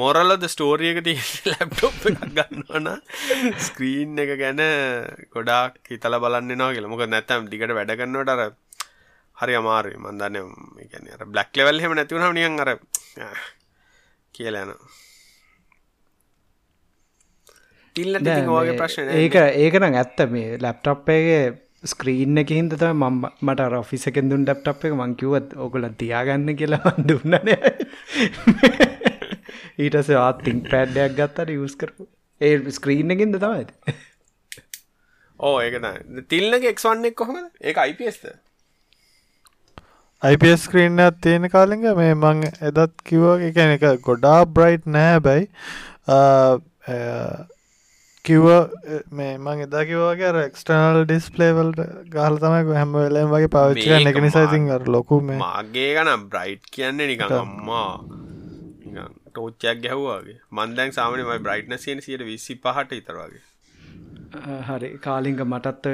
මොරලද ස්ටෝරියක ති ලැප්ටොප් ගන්නවන ස්ක්‍රීන් එක ගැන ගොඩක් හිතල බලන්න නවා කියල. මොක නැතම් දිකට වැඩ කන්නවට අර හරි අමාරු මන්දන්න ගැන බ්ලක් ලෙවල් හෙම නැතිවුණ නියන් අර කියලයන තිල්ල ගේ ප්‍රශ්න ඒක ඒකන ඇත්ත. මේ ලැප්ටොප්පේගේ ස්ක්‍රීන් එක හින්ද තම මම මට රොෆිස එකෙන් දුන් ඩප්ටප් එක මංකිවත් ඔකුල තියාගන්න කියලා දුන්නන ඊටස ආතිං පැඩ්ඩයක් ගත්තට යස් කරපු. ඒ ස්ක්‍රීන් එකින්ද තමයි. ඕ ඒකන තිල්නක එක්වන්නෙක් කොහොම ඒ අයිපස්ද අයිපස් ස්ක්‍රීන් තියෙන කාලිග මේ මං එදත් කිව්ව එකන එක ගොඩා බ්‍රයිට් නෑ බැයි කිව්ව මේ මං එදා කිවගේ එක්ස්ටනල් ඩිස්පලේවල්ට ගහල තමයි හැම වෙලම් වගේ පවිච්චි එක නිසා ඉතින් අර ලොකු මේ මගේ ගනම් බ්‍රයිට් කියන්නේ නිකම් අම්මා. ටෝච්චයක් ගැහ්වාගේ මන්දැන් සාමන මයි බ්‍රයිට්නසියෙන් සියට විසි පහට ඉතරවාගේ හරි. කාලිංග මටත්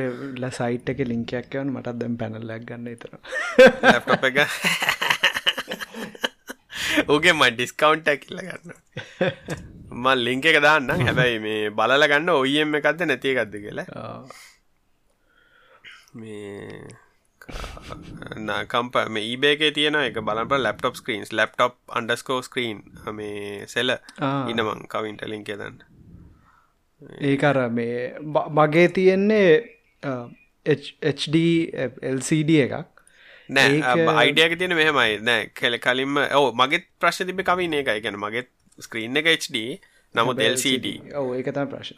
ල සයිට් එක ලිංකයක් යවන මටත් දැම් පැනල්ලක් ගන්න තර ලැප්ටොප් එක. ඕගේ ම ඩිස්කවන්් ඇකිල්ල ගන්න මල් ලිංක එක දාන්න හැබැයි මේ බලල ගන්න ඔයම් එකක්ද නැතිය එකක්ද කියලා. මේ කම්ප මේ ඊබේගේ තියෙන එක බලප ලප්ටොප් ස්ක්‍රීන්ස් ලප්ටොප් අන්ඩස්කෝ ස්ක්‍රීන් මේ සෙල ඉනමං කවින්ට ලින්කේ දන්න ඒකර මේ මගේ තියෙන්නේ HD LCD එකක්. නෑ අයිඩියක තියෙන මෙහෙමයි. නෑ කෙල කලින්ම ඕ මගෙත් ප්‍රශ් තිබ කවින එක එකන මගෙත් ස්ක්‍රීන් එක HD නමුත් LCD ඔව ඒකතම ප්‍රශ්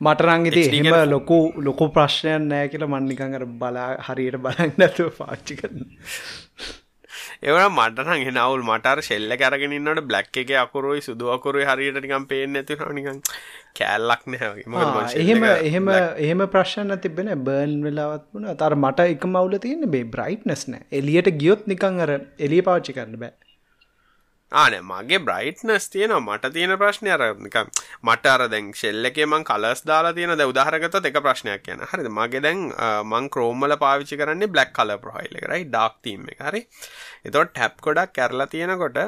මටරංගිති එහෙම ලොකු ලොකු ප්‍රශ්නයන් නෑ කියල මන්නිකඟර බලා හරියට බලන්නතු පාච්චි කරන්න ඒවන මටන ගෙනවල් මටර ශෙල්ල කරගෙනන්නට බ්ලක් එක අකුරුයි සුදුවකුරු හරියටනිකම් පේෙන් නැති නිකන් කෑල්ලක් නෑ එහෙම එහෙම එහෙම ප්‍රශ්න තිබෙන බර්න් වෙලාවත් වුණ තර මට එක මවුල තියෙන බේ බ්‍රයිට්නස් නෑ. එලියට ගියොත් නිකං අර එලිය පාච්චි කරන්න බෑ ආන මගේ බ්‍රයිට්නස් තියෙනවා. මට තියෙන ප්‍රශ්නය අරනික මට අර දැන් ශෙල්ල එකේ මං කලස් දාලා තියෙන ද උදාහරගතොත් එක ප්‍රශ්නයක් කියන හරිද? මගේ දැන් මං ක්‍රෝම්මල පාවිච්චි කරන්නේ බ්ලක් කල ප්‍රොහයිල් එකරයි ඩක් තීම් එක. හරි? එතොට ටැප් ගොඩක් කැරලා තියෙනකොට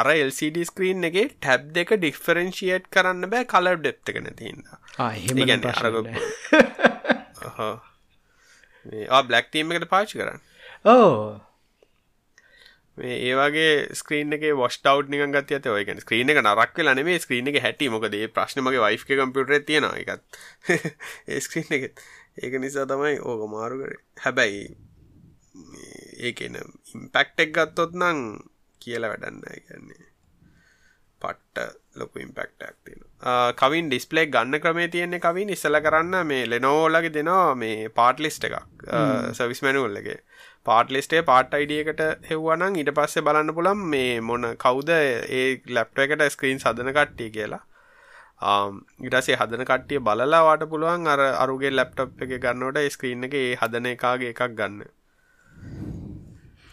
අර LCD ස්ක්‍රීන් එක ටැබ් දෙක ඩිෆරෙන්ශියට් කරන්න බෑ කලර් ඩෙප් එක නැතින්න බ්ලක් තීම් එකට පාචි කරන්න. ඕ මේ ඒවාගේ ස්ක්‍රීන එක වස්ටව් නික ගත ඇත ඔයක ස්ක්‍රීන එක නරක් වෙලා නෙමේ ස්ක්‍රීන එක හැටි. මොකද ප්‍රශ්නමගේ වයිෆ් කම්පියුටර තියෙන එකත් ඒ ස්ක්‍රීන් එක ඒක නිසා තමයි ඕක මාරු කර. හැබැයි ඒකන ඉම්පැක්ට එක් ගත්තොත් නං කියලා වැඩන්න කියන්නේ පට්ට ලොකු ඉම්පෙක්ටක් තියෙන කවින් ඩිස්පලේ ගන්න ක්‍රමේ තියෙන්නේ කවින් ඉස්සල කරන්න මේ ලෙනෝලගේ දෙනවා මේ පාට් ලිස්ට එකක්. සවිස් මැනුවල්ලගේ පාට්ලිස්ටේ පාට් අයිඩියකට හෙව්වනං ඊට පස්සේ බලන්න පුළම් මේ මොන කවුද ඒ ලැප්ට එකට ස්ක්‍රීන් සදන කට්ටිය කියලා. ඉටසේ හදන කට්ටිය බලලා වාට පුළුවන් අර අරුගේ ලැප්ටප් එක ගන්නවට ස්ක්‍රීන් එක ඒ හදන එකාගේ එකක් ගන්න.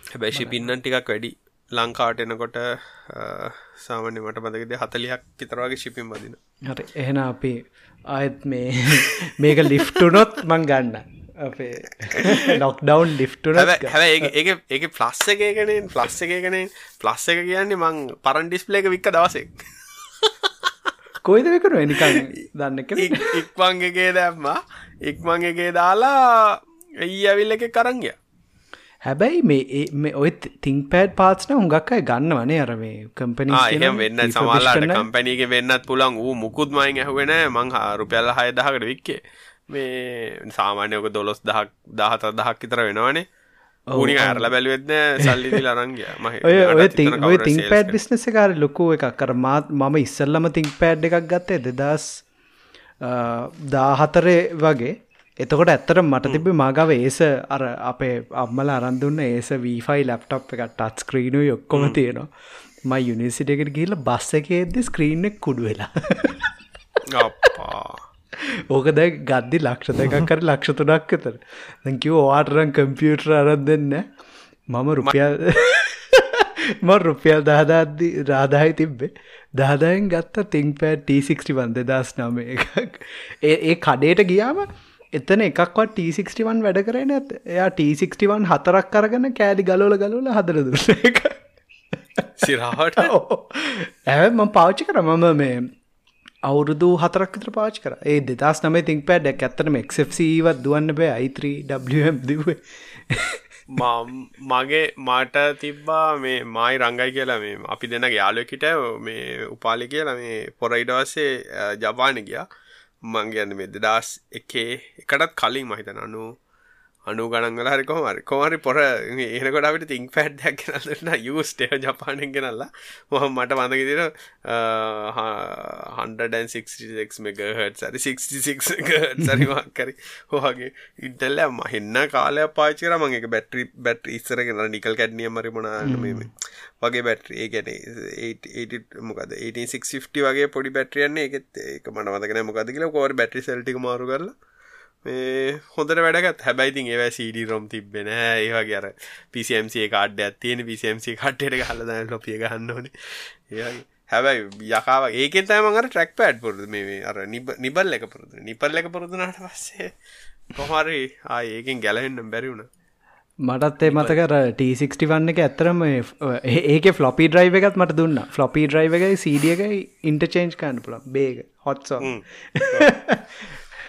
හැබැයිශි පින්නන් ටිකක් වැඩි. ලංකාට එනකොට සාමාන්‍ය මට මදකද හතලියක් කිතරවාගේ ශිපින් බදින හරි එහෙන අපි ආයත් මේ මේක ලිෆ්ටුනොත් මං ගන්න. අපේ ලොක්ඩවන් ලිෆ්ටුන හැ ඒ ඒක ප්ලස්ස එකකනෙන් ප්ලස්ස එකකනෙන් ප්ලස්ස එක කියන්නේ මං පරන් ඩිස්පලේ එක වික්ක දවසෙක් කොයිද විකරු එනිකන් දන්න ඉක්මංගගේ දැම්මා. ඉක්මංගගේ දාලා එයි ඇවිල්ල එක කරංගිය හැබැයි මේ ඔය තිං පෑඩ් පාත්න හුඟක් අය ගන්න වනේ අර මේ කම්පනි වෙන්න සමාලාට කම්පැනීක වෙන්නත් පුළන් වූ මුකුත් මයින් ඇහුවෙන මං රුපියල්ල හයදහකට වික්කේ මේ සාමාන්‍යයක දොළොස් දහක් දහත දහක් විතර වෙනවානේ. ඕනි අරල බැලුවෙත්න සල්ලි ලරංගිය ඔය තිං පෑඩ් බිස්නස කාර ලොකෝ එකක්. කර මාත් මම ඉස්සල්ලම තිං පෑඩ් එකක් ගත්තේ දෙදස් දාහතරේ වගේ. එතකොට ඇත්තට මට තිබි මාගව ඒස අර අපේ අම්මල අරන්දුන්න ඒස වීෆයි ලැප්ටප් එක ටත් ස්ක්‍රීනු යොක්කොම තියෙනවා. මයි යුනිසිට එකට ගිහිල බස්ස එකේද ස්ක්‍රීන්ෙක් කුඩු වෙලා ඕක දැ ගද්දි ලක්ෂ දෙකක් කර ලක්ෂ තුනක් එතර දැකිව ඕවාටරන් කම්පියුටර් අරත් දෙන්න. මම රුපියල් ම රුපියල් දහදාද්දි රාදායි තිබ්බේ. දහදායෙන් ගත්ත තිං පෑ T61 දෙදස් නම එකක්. ඒ කඩේට ගියාම එතන එකක්වත් T61 වැඩ කරන ඇත් එයා T61 හතරක් කරගන්න කෑලි ගලෝල ගලෝල හදර දුස එක. සිරහට ඇ ම පාච්චි කර. මම මේ අවුරුදු හතරක් විතර පාච් කර. ඒ දෙදස් නමේ තිං පෑඩක් ඇත්තනම එක්FCවත් දුවන්න බෑ. අයිත්‍රීම් දවේ මගේ මට තිබ්බා මේ මයි රංගයි කියලා මේ අපි දෙන්න යාලොකිට මේ උපාලි කියලා මේ පොරයිඩවස්සේ ජපාන ගියා. මංගයන්න මේ දෙදස් එකේ එකටත් කලින් මහිතන අනු අනු ගණන්ගල හරි කොමරි කොමරි පොර ඒනකොට අපිට තිං පැඩ්ඩක් ගෙනල්ලන්න යස්ටේ ජපානෙන් ගෙනල්ලා. මොහම මට වඳගෙදිර 166 මෙගහට සරි 66 සරිවාක් කරි. හෝගේ ඉන්ටල්ල මහින්න කාලය පාචර මගේ බැටරි බැට් ඉස්සරගෙන නිකල් කැඩ්නිය මරි මොනාන්න මෙම වගේ බැට්‍රේ ගැන මොකද 8650 වගේ පොඩි බැට්‍රියන්නේ එකත් මට මතකන මොකද කියලා. කෝර බැටරි සල්ටි මාරු කරලා හොඳට වැඩගත්. හැබැයිතින් ඒව සඩ රොම් තිබෙන ඒවා අර පිසිම්සේ කාඩ්ඩ ඇත්තියෙන පිසිම්සේ කට්ටට හලද ලොපිය ගන්න ඕන. හැබැයි යකාව ඒකෙන් තමර ට්‍රක් පෑඩ් පුරදු මේ අර නිබල් එක පුරදු නිපල් එක පුරදුනට පස්සේ කොහරි ආ ඒකෙන් ගැලහෙන්නම් බැරිවුණ මටත් ඒ මතකර T61 එක ඇත්තරම ඒක ෆ්ලොපි ඩ්‍රයිව එකත් මට දුන්න. ෆ්ලොපි ඩ්‍රයිව එකයි සඩිය එකයි ඉන්ටර්චේන්ජ් කන්න පුළ බේග හොත්සෝ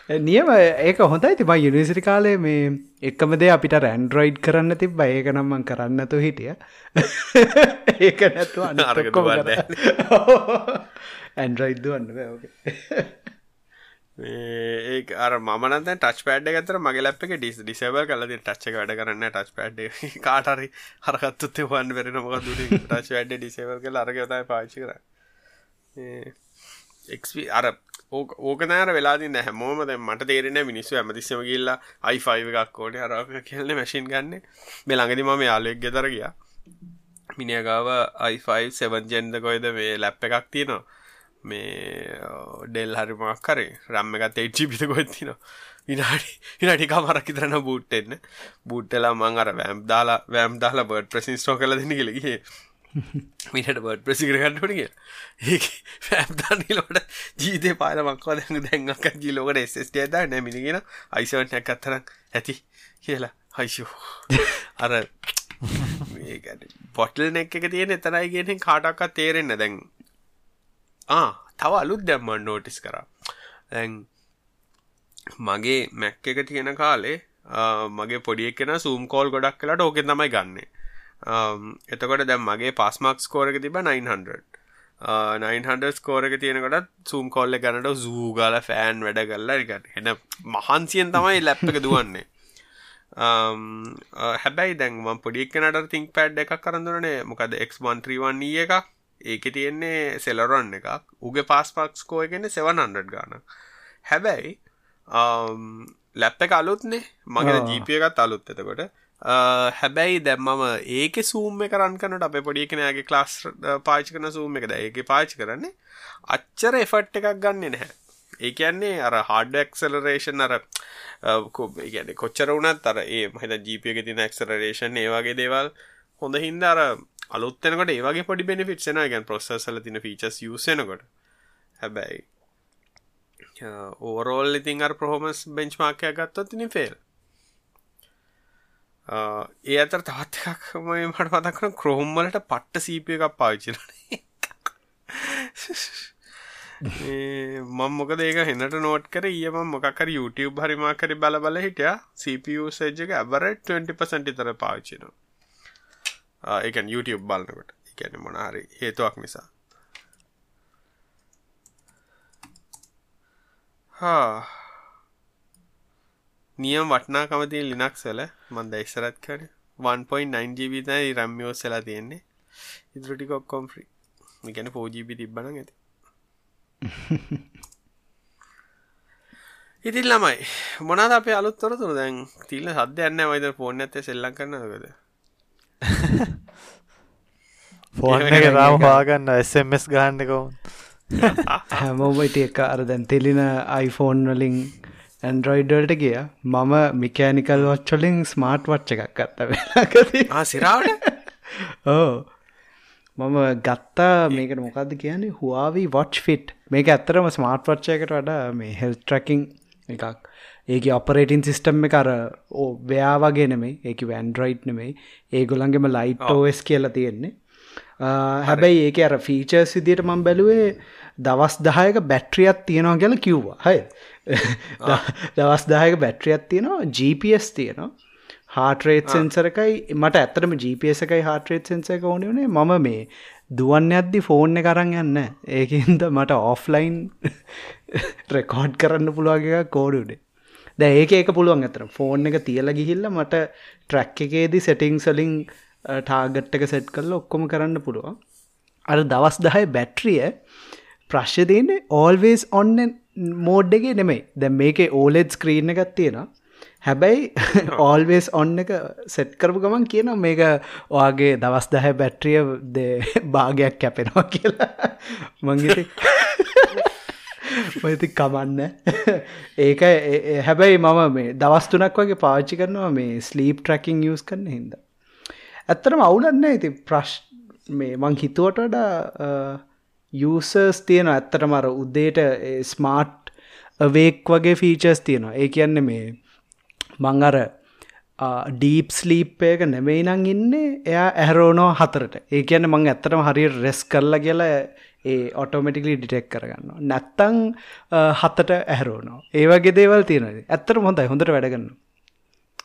නියම ඒක හොඳයි තිබ යුනිසිරි කාලේ මේ එක්කමද අපිට රැන්ඩරොයිඩ් කරන්න තිබ ඒක නම්මන් කරන්නතු හිටිය. ඒක නැතු ඇන්ඩරයිඩ් දුවන්න. ඒ අර මනත ටච් පඩ ගතර මගේ ලැප් එක ඩිස් ඩිසබල් කලද ටච්චක වැඩ කරන්න ටච් පඩ් කාටරි හරකත්තුත්තේ වන් වෙරෙන මොක දුර ටච් වැඩ ඩිසේවල් කල අරගතයි පාචි කර එක්ප අර ඕක නෑර වෙලාදි නැ හමෝමද මට තේරෙන මිනිස්සු ඇමතිස්සම ගිල්ලා අයිෆයිව එකක් කෝඩ අරක කියලන මැසින් ගන්න මේ ළඟදි මම යාලුවෙක් ගෙතර ගිය. මිනිියගාව අයිෆයි සෙවන් ජෙන්ද කොයිද මේ ලැප් එකක් තියෙනවා. මේ ඩෙල් හරිමක් කරේ රම්ම එකත් එච්චි පිත කොත්තින විනාඩි විනාටි කමරක් ඉතරන බූට්ටෙන්න බූට්ටලා මං අර වැෑම් දාලා වැෑම් දාලා බර්ඩ් ප්‍රසින්ස්ටෝ කල දෙන්න කියලගේ මිට බර්ඩ් ප්‍රසිකරගන්නට කිය ඒ වැෑම්දානීලට ජීතය පාල මක්වා දැඟ දැන්ගක් ජීලෝකට එස්ට ඇද නැමිනිගෙන අයිසවටයක් අත්තරක් ඇති. කියලා. හයිෂෝ අර පොටල් නෙක් එක තියෙන එතරයි ගෙනෙන් කාටක්කත් තේරෙන්න දැන් තව අලුත් දැම්මන් නෝටිස් කර. ඇන් මගේ මැක් එක තියෙන කාලේ මගේ පොඩිය කෙන සූම් කෝල් ගොඩක් කලාට ඕකෙ තමයි ගන්න. එතකොට දැම් මගේ පස්මක් ස්කෝරක තිබ 900 900 ස්කෝරක තියෙනකට සූම් කොල්ල ගනට සූගල ෆෑන් වැඩ කල්ලා එකට එන මහන්සියෙන් තමයි ලැප් එක දුවන්නේ. හැබැයි දැන් පොඩික් නට තිංක් පැඩ් එකක් කරඳුරනේ මොකද එක්1ත්‍රීවන් එකක්. ඒක තියෙන්නේ සෙලරොන් එකක්. උගේ පාස්පක්ස්කෝ එකන්නේ 700 ගාන හැබැයි ලැප් එක අලුත්නේ. මගේ ජීපිය එකත් අලුත් එතකොට හැබැයි දැම්මම ඒක සූම් එක රන් කනට අප පොඩි කෙනගේ ක්ලාස් පාචි කන සූම් එක ද ඒක පාචි කරන්නේ අච්චර එෆට් එකක් ගන්න නැහැ. ඒ කියන්නේ අර හාඩ එක්සලරේෂන් අර ගැන කොච්චර වුණත් අර ඒ මහිත ජීපියක තින එක්සලරේෂන් ඒවාගේ දේවල් හොඳ හින්ද අර අලුත්තෙනකට ඒවගේ පොඩි බෙනිෆිට් එන ගැන් ප්‍රොසෙසල තින ෆීචස් යසනකොට හැබැයි ඕරෝල් ඉතින් අර ප්‍රහෝමස් බෙන්ච් මාකය ගත්තොත් තිනි ෆෙල් ඒ අතර තවත් එකක් මට පත කරන ක්‍රෝම්මලට පට්ට සීපය එකක් පාවිචිලන මං මොක ඒක හෙන්නට නෝට් කර? ඒම මොකර YouTube හරිමා කරි බල බල හිටිය. CPU සේජ්ජක ඇබර 20% තර පාවිච්චිනවා එකන් YouTube බලන්නකොට එකන මොනහරි හේතුවක් නිසා. හා නියම් වටනා කමති ලිනක්සල මන්ද ඉස්සරත් කර 1.9 ජීබි තයි රම්යෝ සලා තියෙන්නේ. ඉදිරටික ඔක්කොම් ්‍රී ගැන පෝජීබි තිබ්බන ඇති. ඉතින් ළමයි මොනද අප අලුත්තොර තුර දැන් තිල්ල සද්‍ය යන්න වයිද ෆෝන් ඇත සෙල්ලක් කරන්නකද ෆෝන් එක රාම හවාගන්න එස්මස් ගහන්ඩ කවුන් හැමෝබයිට එක අර දැන් තෙලින iPhoneෆෝන් වලින් ඇන්ඩරොයිඩල්ට ගිය. මම මිකෑනිකල් වච්චලින් ස්මාර්ට් වච්ච එකක් ගත්ත වෙලාකති සිරාවට ඕ මම ගත්තා මේකට මොකක්ද කියන්නේ? හවාවී වොච් ෆිට් මේක ඇත්තරම ස්මාර්ට් වච්චයකට වඩා මේ හෙල් ට්‍රකින් එකක්. ඒක ඔපරේටින් සිිස්ටම් එක අර ඕ ව්‍යා වගේ නෙමේ ඒක වැන්ඩරයිට් නෙමේ ඒගොලන්ගෙම ලයිට් ෝස් කියලා තියෙන්නේ. හැබැයි ඒක අර ෆීචර්ස් විදියට මං බැලුවේ දවස් දහයක බැට්‍රියත් තියෙනවා ගැල කිව්වා. හය දවස් දායක බැට්‍රියත් තියෙනවා GPS තියෙනවා. හාටරේත් සෙන්සරකයි මට ඇතරම GPS එකයි හාටරේත් සෙන්ස එක ඕන වනේ මම මේ දුවන්න ඇද්දි ෆෝන් කරන්න යන්න ඒකන්ද මට ඔෆ්ලයින් රෙකෝඩ් කරන්න පුළුවගේ කෝඩුඩේ ද ඒක ඒක පුළුවන් ඇතර ෆෝන් එක තියල ගිහිල්ල මට ට්‍රැක් එකේදී සෙටිං සලින් ටාගට් එක සෙට් කරල ඔක්කොම කරන්න පුළුවන්. අර දවස් දහය බැට්‍රිය ප්‍රශ්්‍ය තියන්නේ ඕල්වේස් ඔන්න මෝඩ් එක නෙමයි. දැ මේක ඕලෙඩ් ස්ක්‍රීන් එකත් තියෙන හැබැයි ඕල්වේස් ඔන්න එක සෙට් කරපු ගමන් කියන මේක ඔයාගේ දවස් දහැ බැට්‍රිය භාගයක් කැපෙනවා කියලා. මංගිත මති කමන්න. ඒක හැබැයි මම මේ දවස්තුනක් වගේ පාච්චි කරනවා මේ ස්ලීප් ට්‍රකින් යස් කරන හිද ඇත්තරම අවුලන්න ඇති ප්‍රශ් මේ මං හිතුවට වඩා යසර්ස් තියෙන ඇත්තට මර උද්දේට ස්මාර්ට් වේක් වගේ ෆීචර්ස් තියෙනවා. ඒ කියන්න මේ මං අර ඩීප් ස්ලීප්යක නෙමෙයි නං ඉන්නේ එයා ඇහරෝනෝ හතරට. ඒ කියන්න මං ඇත්තටම හරි රෙස් කරලා කියලා ඒ ඔටෝමටිකලි ඩිටෙක් කරගන්න නැත්තං හත්තට ඇහරෝනෝ ඒවගේ දේවල් තියෙන ඇත්තර හොඳයි. හොඳට වැඩගන්න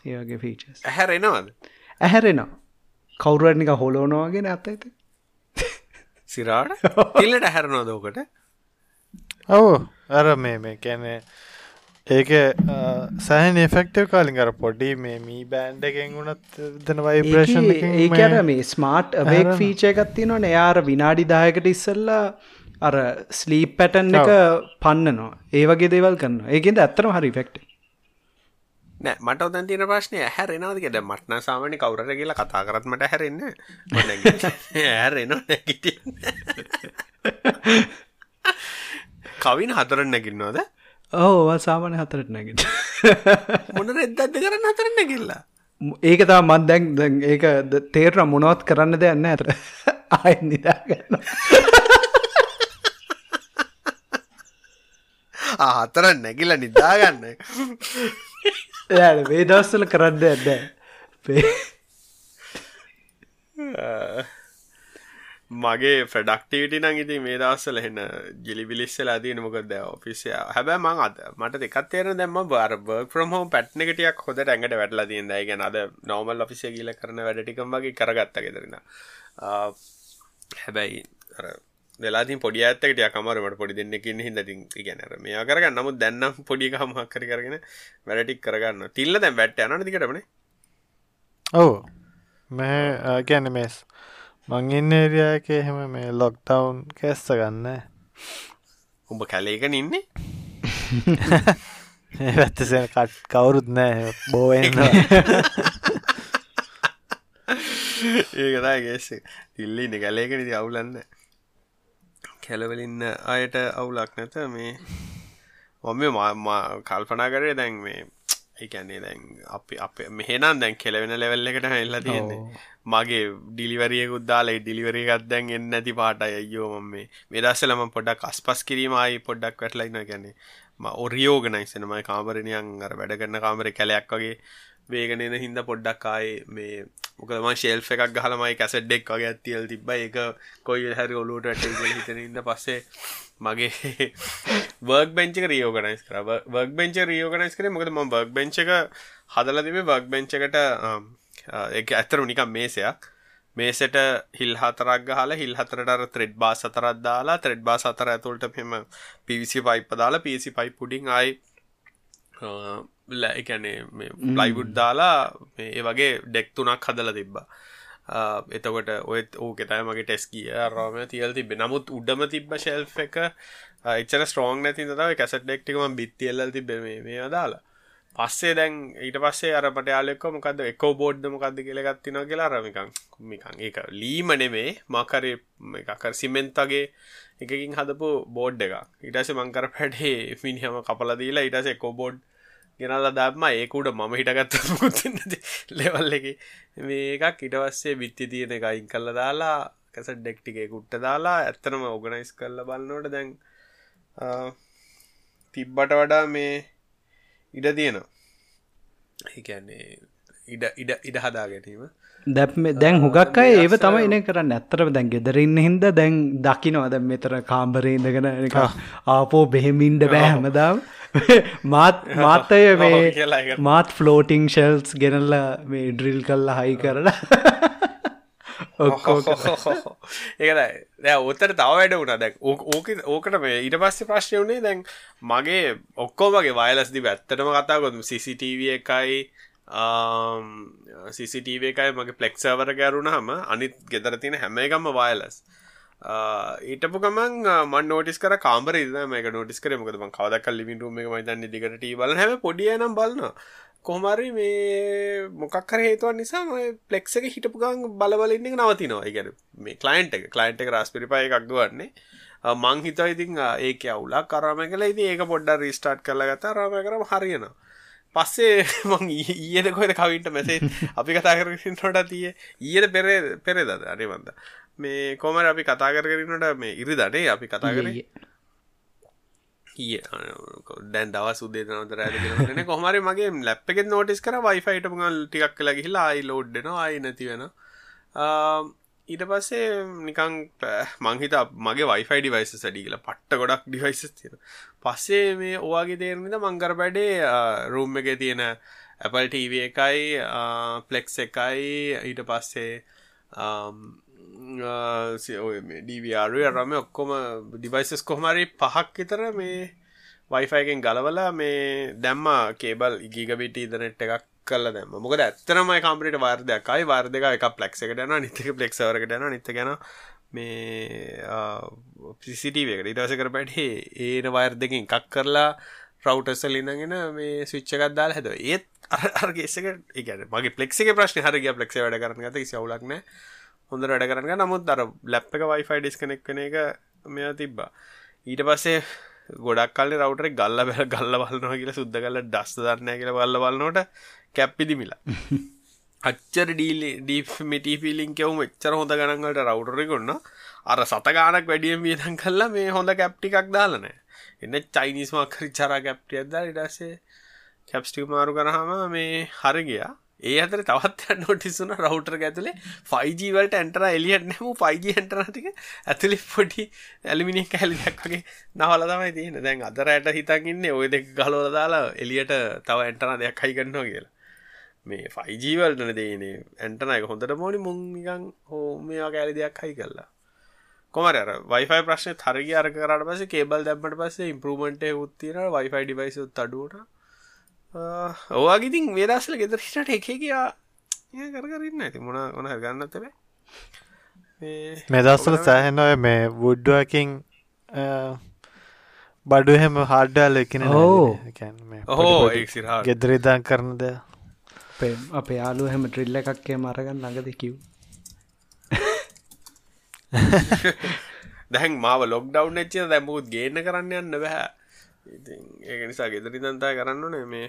ඒවගේ ෆීචස් ඇහැරෙනවාද? ඇහැරෙනවා. කවුරුවනික හොලෝනවාගෙන ඇත්ත ඇත සිරාට? ඉල්ලට ඇහැරනෝදෝකට ඔවු. අර මේ මේ කැනේ ඒක සෑහන් එෆෙක්ටව කාලින් අර පොඩි මේ මී බෑන්ඩ එකෙන් වුණත් දන වයිබ්‍රේෂන් ඒකට මේ ස්මාර්ට් අවේක් ෆීච එකත්ති නොන එයාර විනාඩි දායකට ඉස්සල්ලා අර ස්ලීප් පැටන් එක පන්නනවා. ඒවගේ දේවල් කරන්න ඒකෙද ඇත්තරම හරි ෆෙක්ට නෑ මට ඔදන් තින ප්‍රශ්නය හැරෙනවාදකෙද මටන සාමනි කවුරට කියලා කතා කරත්මට හැරෙන්න ඇරෙන කවින් හතරන්න නැකින්නවාද ඕ සාමානය හතරට නැගට මොන රෙද්දත්ද කරන්න හතරන්න කිල්ලා ඒක තා මත් දැන් ඒක තේරන මොනවත් කරන්න දෙයන්න ඇතර අය නිදාගන්න හතර නැගිල නිදාගන්න එයාට වේදස්සල කරන්න ඇද පේ මගේ ෆඩක්ටීට නං ඉති මේ දස්සල එන්න ජිලිබිලිස්සලා දී මොකද ඔෆිසිය හැබැ මං අද මට දෙකත්තේර දැම බර ප්‍රම පැට්න එකටියක් හොද ඇඟට වැටලා තියද ගැන අද නෝමල් ඔෆිසිය කියල කරන වැඩටිකම් වගේ කරගත්ත ගෙදරන්න හැබැයි වෙලාතින් පොඩි ඇත්තකට කමරට පොඩි දෙන්නකින් හිදතින් ගැනර මේ කරගන්න. නමුත් දැන්නම් පොඩි හමක්කර කරගෙන වැඩටික් කරගන්න තිල්ල දැන් වැට්ට යනට දිකටමන ඔවු. මේ ගැන මේස් මං ඉන්න ඒරියායක එහෙම මේ ලොක්ටවුන් කැස්ස ගන්න උඹ කැලේක ඉන්නේ? පැත්තසෙන කට් කවුරුත් නෑ. බෝවෙන්න ඒකතා ගෙස්සේ තිල්ලින්න කැලේක නිති අවුලන්න කැලවලින්න අයට අවුලක් නැත. මේ ඔම කල්පනා කරේ දැන් මේ ඒකැන්නේ දැන් අපි අප මෙහෙනම් දැන් කෙලවෙන ලෙවල් එකට එල්ල තියෙන්නේ. මගේ ඩිලිවරියකුත් දාලා ඩිලිවරි එකක් දැන් එන්නේ නැති පාටයි. අයියෝ මම මේ මේ දවස්වල මම පොඩ්ඩක් අස්පස් කිරීම ආයි පොඩ්ඩක් වැටලා ඉන්නවා. කියන්නේ මම ඔරියෝගනයිස් වෙන මම කාමරේ නිකන් අර වැඩ කරන කාමරේ කැලයක් වගේ වේගන එන හින්දා පොඩ්ඩක් ආයේ මේ මොකද මම ෂෙල්ෆ් එකක් ගහලා මයි කැසට් එකක් වගේ තියලා තිබ්බා. ඒක කොයි හරි ඔලුවට වැටේ කියලා හිතන හින්දා පස්සේ මගේ වර්ක් බෙන්ච් එක රීօර්ගනයිස් කරා. වර්ක් බෙන්ච් එක රීօර්ගනයිස් කරේ මොකද මම වර්ක් බෙන්ච් එක හදලා තිබේ වර්ක් බෙන්ච් එකට um, ඒක ඇත්තරු නිකම් මේසයක්. මේසට හිල් හතරක් ගහලා හිල් හතරට අර ත්‍රෙඩ් බාස් හතරක් දාලා ත්‍රෙඩ් බාස් හතර ඇතුළට මෙහෙම PVC පයිප් දාලා PVC පයිප් උඩින් ආයි එකනේ ප්ලයිවුඩ් දාලා ඒ වගේ ඩෙක් තුනක් හදලා තිබ්බා. එතකොට ඔයත් ඕ කෙතයි මගේ ටෙස් කිය රෝම තියල් තිබෙ නමුත් උඩම තිබ්බ ශෙල්් එක එච්චර ස්ට්‍රෝන් නැති තව කැසට ඩෙක්ටිකම බිත්තියල්ල තිබ මේ අදාලා පස්සේ දැන් ඊට පස්සේ අරපට යාලෙක්ක මොකද එකෝ බෝඩ්ඩ මොකක්ද කියලගත්තින කියලා රමිකං මිකං ඒක ලීම නෙමේ. මකරේ එකකර සිමෙන්තගේ එකකින් හදපු බෝඩ් එක ඉටස මංකර පැඩේ මිනිහම කපලදීලා ඉටස එකෝ බෝඩ් ගෙනල්ල දම්ම ඒකුට මම හිටගත්ත මුත් ලෙවල් එක. මේ එකක් ඉටවස්සේ බිත්ති තියෙන එක අයින් කල්ල දාලා කැස ඩෙක්ටිගේ කුට්ට දාලා ඇත්තනම ඔගනයිස් කල්ල බලන්නෝට දැන් තිබ්බට වඩා මේ ඉඩ තියෙනවා. ඒන්නේ ඉඩ ඉඩ ඉඩ හදා ගැනීම. දැ දැන් හුගක් අය ඒව තමයි එන කරන්න. ඇත්තරම දැන් ගෙදරන්න හින්ද දැන් දකිනවා. දැ මෙතර කාම්බරේඉදගෙන ආපෝ බෙහෙමින්ඩ බෑ හැමදාව මාත් මාත්තය මේ මාත් ෆලෝටිං ශෙල්ස් ගෙනල්ල මේ ඩ්‍රිල් කල්ලා හයි කරලා. ඒකයි දැ ඔත්තර තව වැඩ වුණ. දැක් ඕක ඕකට මේ ඊට පස්සේ ප්‍රශ්ය වුණේ දැන් මගේ ඔක්කෝමගේ වයලස්දි ඇත්තටම කතා කොතුම CCTV එකයි CCTV එකයි මගේ පලෙක්සවර ගැරුණ හම අනිත් ගෙදර තියෙන හැම එකම්ම වයලස් ඊටපු ගමන් මන් නෝටිස් කර කාමර මේක නොටිස් කර. මොකද කවදක් ලිමිට රුම එක මයිතන්න දිගට බල හැම පොඩිය නම් බලන්න කොහමරි මේ මොකක්කර හේතුවන් නිසා පලෙක්ස එක හිටපු ගං බලවලන්න නවතිනවා. ඉගැන මේ කලයින්ට එක. කලයින්ට එක රස්පිරිපය එකක් දුවන්නේ. මං හිත ඉතින් ඒක අවුලා කරම කල ඉති ඒක පොඩ්ඩ රිස්ටාට් කල ගත රම කරම හරියනවා. පස්සේ මං ඊයට කොද කවින්ට මෙසේ අපි කතා කරට තිය. ඊයට පෙර පෙරේදද අනිවන්ද මේ කොමර අපි කතා කරනට මේ ඉරි දනේ අපි කතා කරේ? දැන් දව සුදේ නතර ඇන කොහමරි මගේ ලැප් එක නෝටිස් කර වයිෆයිට ගල් ටිකක් කලා ගහිලා අයි ලෝඩ්ඩන අයි නැති වෙන ඊට පස්සේ නිකං මංහිත මගේ වයිෆයි ඩිවයිස සඩි කියලා පට්ට ගොඩක් ඩිවයිස තියෙන පස්සේ මේ ඕවාගේ තේරමිද මංකර පැඩේ රූම් එක තියෙන Apple TV එකයි පලෙක්ස් එකයි ඊට පස්සේ ඩීවරය රම ඔක්කොම ඩිවයිසස් කොහමරි පහක් විතර මේ වයිෆයිගෙන් ගලවලා මේ දැම්ම කේබල් ඉගිගබිට ඉදනෙට් එකක් කල දැම මොකද ඇත්තරම කම්පිට වාර්දයක්යි වාර්දක එක පලෙක් එකටන නිතක පලෙක්වරකටන නිත ගැන මේ පිසිටවකට ඉටස කර පැටේ ඒන වයර් දෙකින් එකක් කරලා රවටසල් ඉන්නගෙන මේ ස්විච්චකත් දාල් හැද ඒත් අර්ගේසක එක මගේ පලෙක්ේ ප්‍රශ්න හරගේ පලෙක්ේ වැඩ කරන ගත සවලක්න හොඳ වැඩ කරන්න නමුත් අර ලැප් එක වයිෆයි ඩිස්කනෙක් කන එක මෙයා තිබ්බා. ඊට පස්සේ ගොඩක් කල්ල රවටර ගල්ල බැල ගල්ල බලනවා කියලා සුද්ද කල ඩස්ත දරන්න කියල බල්ල බලනොට කැප්පිදිමිලා අච්චර ඩීලි ඩීමිටි පිලින් කෙවුම එච්චර හොඳ ගණන්ගට රවටරි කොන්න අර සතගානක් වැඩියම් වියදන් කල්ලා මේ හොඳ කැප්ටිකක් දාලන එන්න චයිනිස්මක්කරි චරා කැප්ටිය අදදා ඉඩසේ කැප්ස්ටික් මාරු කරහම මේ හරගයා ඒ අතර තවත් නොටිසුන රවටර් ඇතුලේ ෆයිජීවලට ඇන්ටර එලියට නැම ෆයිජ හන්ටරටික ඇතුලි පොඩි ඇලිමිනි කැලියක් වගේ නවල තමයි තියෙන දැන් අදරයට හිතන්ගන්න ඔය දෙක් ගලෝල දාලා එලියට තව ඇන්ටන දෙයක් හයිගන්නවා කියලා. මේ ෆයිජීවල්ටන දේනේ ඇන්ටනයක හොඳට මෝනි මුංගන් හෝ මේවා කෑලි දෙයක් හයි කරලා. කොමර වයිෆයි ප්‍රශ්න තරග අර කරට පස කේබල් දැම්මට පස්සේ ඉම්පරමට උත්තින වයිෆයි ඩිවයිස අඩුවට ඕවාගිතින් වේදස්සල ගෙදරට එක කියා කරකරන්න ඇති මුණ ඕන ගන්න තබ මෙදස්සල සෑහෙන ඔය මේ වුඩ්ඩුවකින් බඩු එහෙම හාඩ්ඩාල එකන හෝ ගෙදරිදාන් කරනද අපේ යාලු හැම ට්‍රිල්ල එකක්කේ මරගන්න ළඟද කිව් දැන් මාව ලොක් ඩව් එච්ච දැමුත් ගේන්න කරන්න යන්න බැහැ ඒ නිසා ගෙදරි දන්තා කරන්න නේ මේ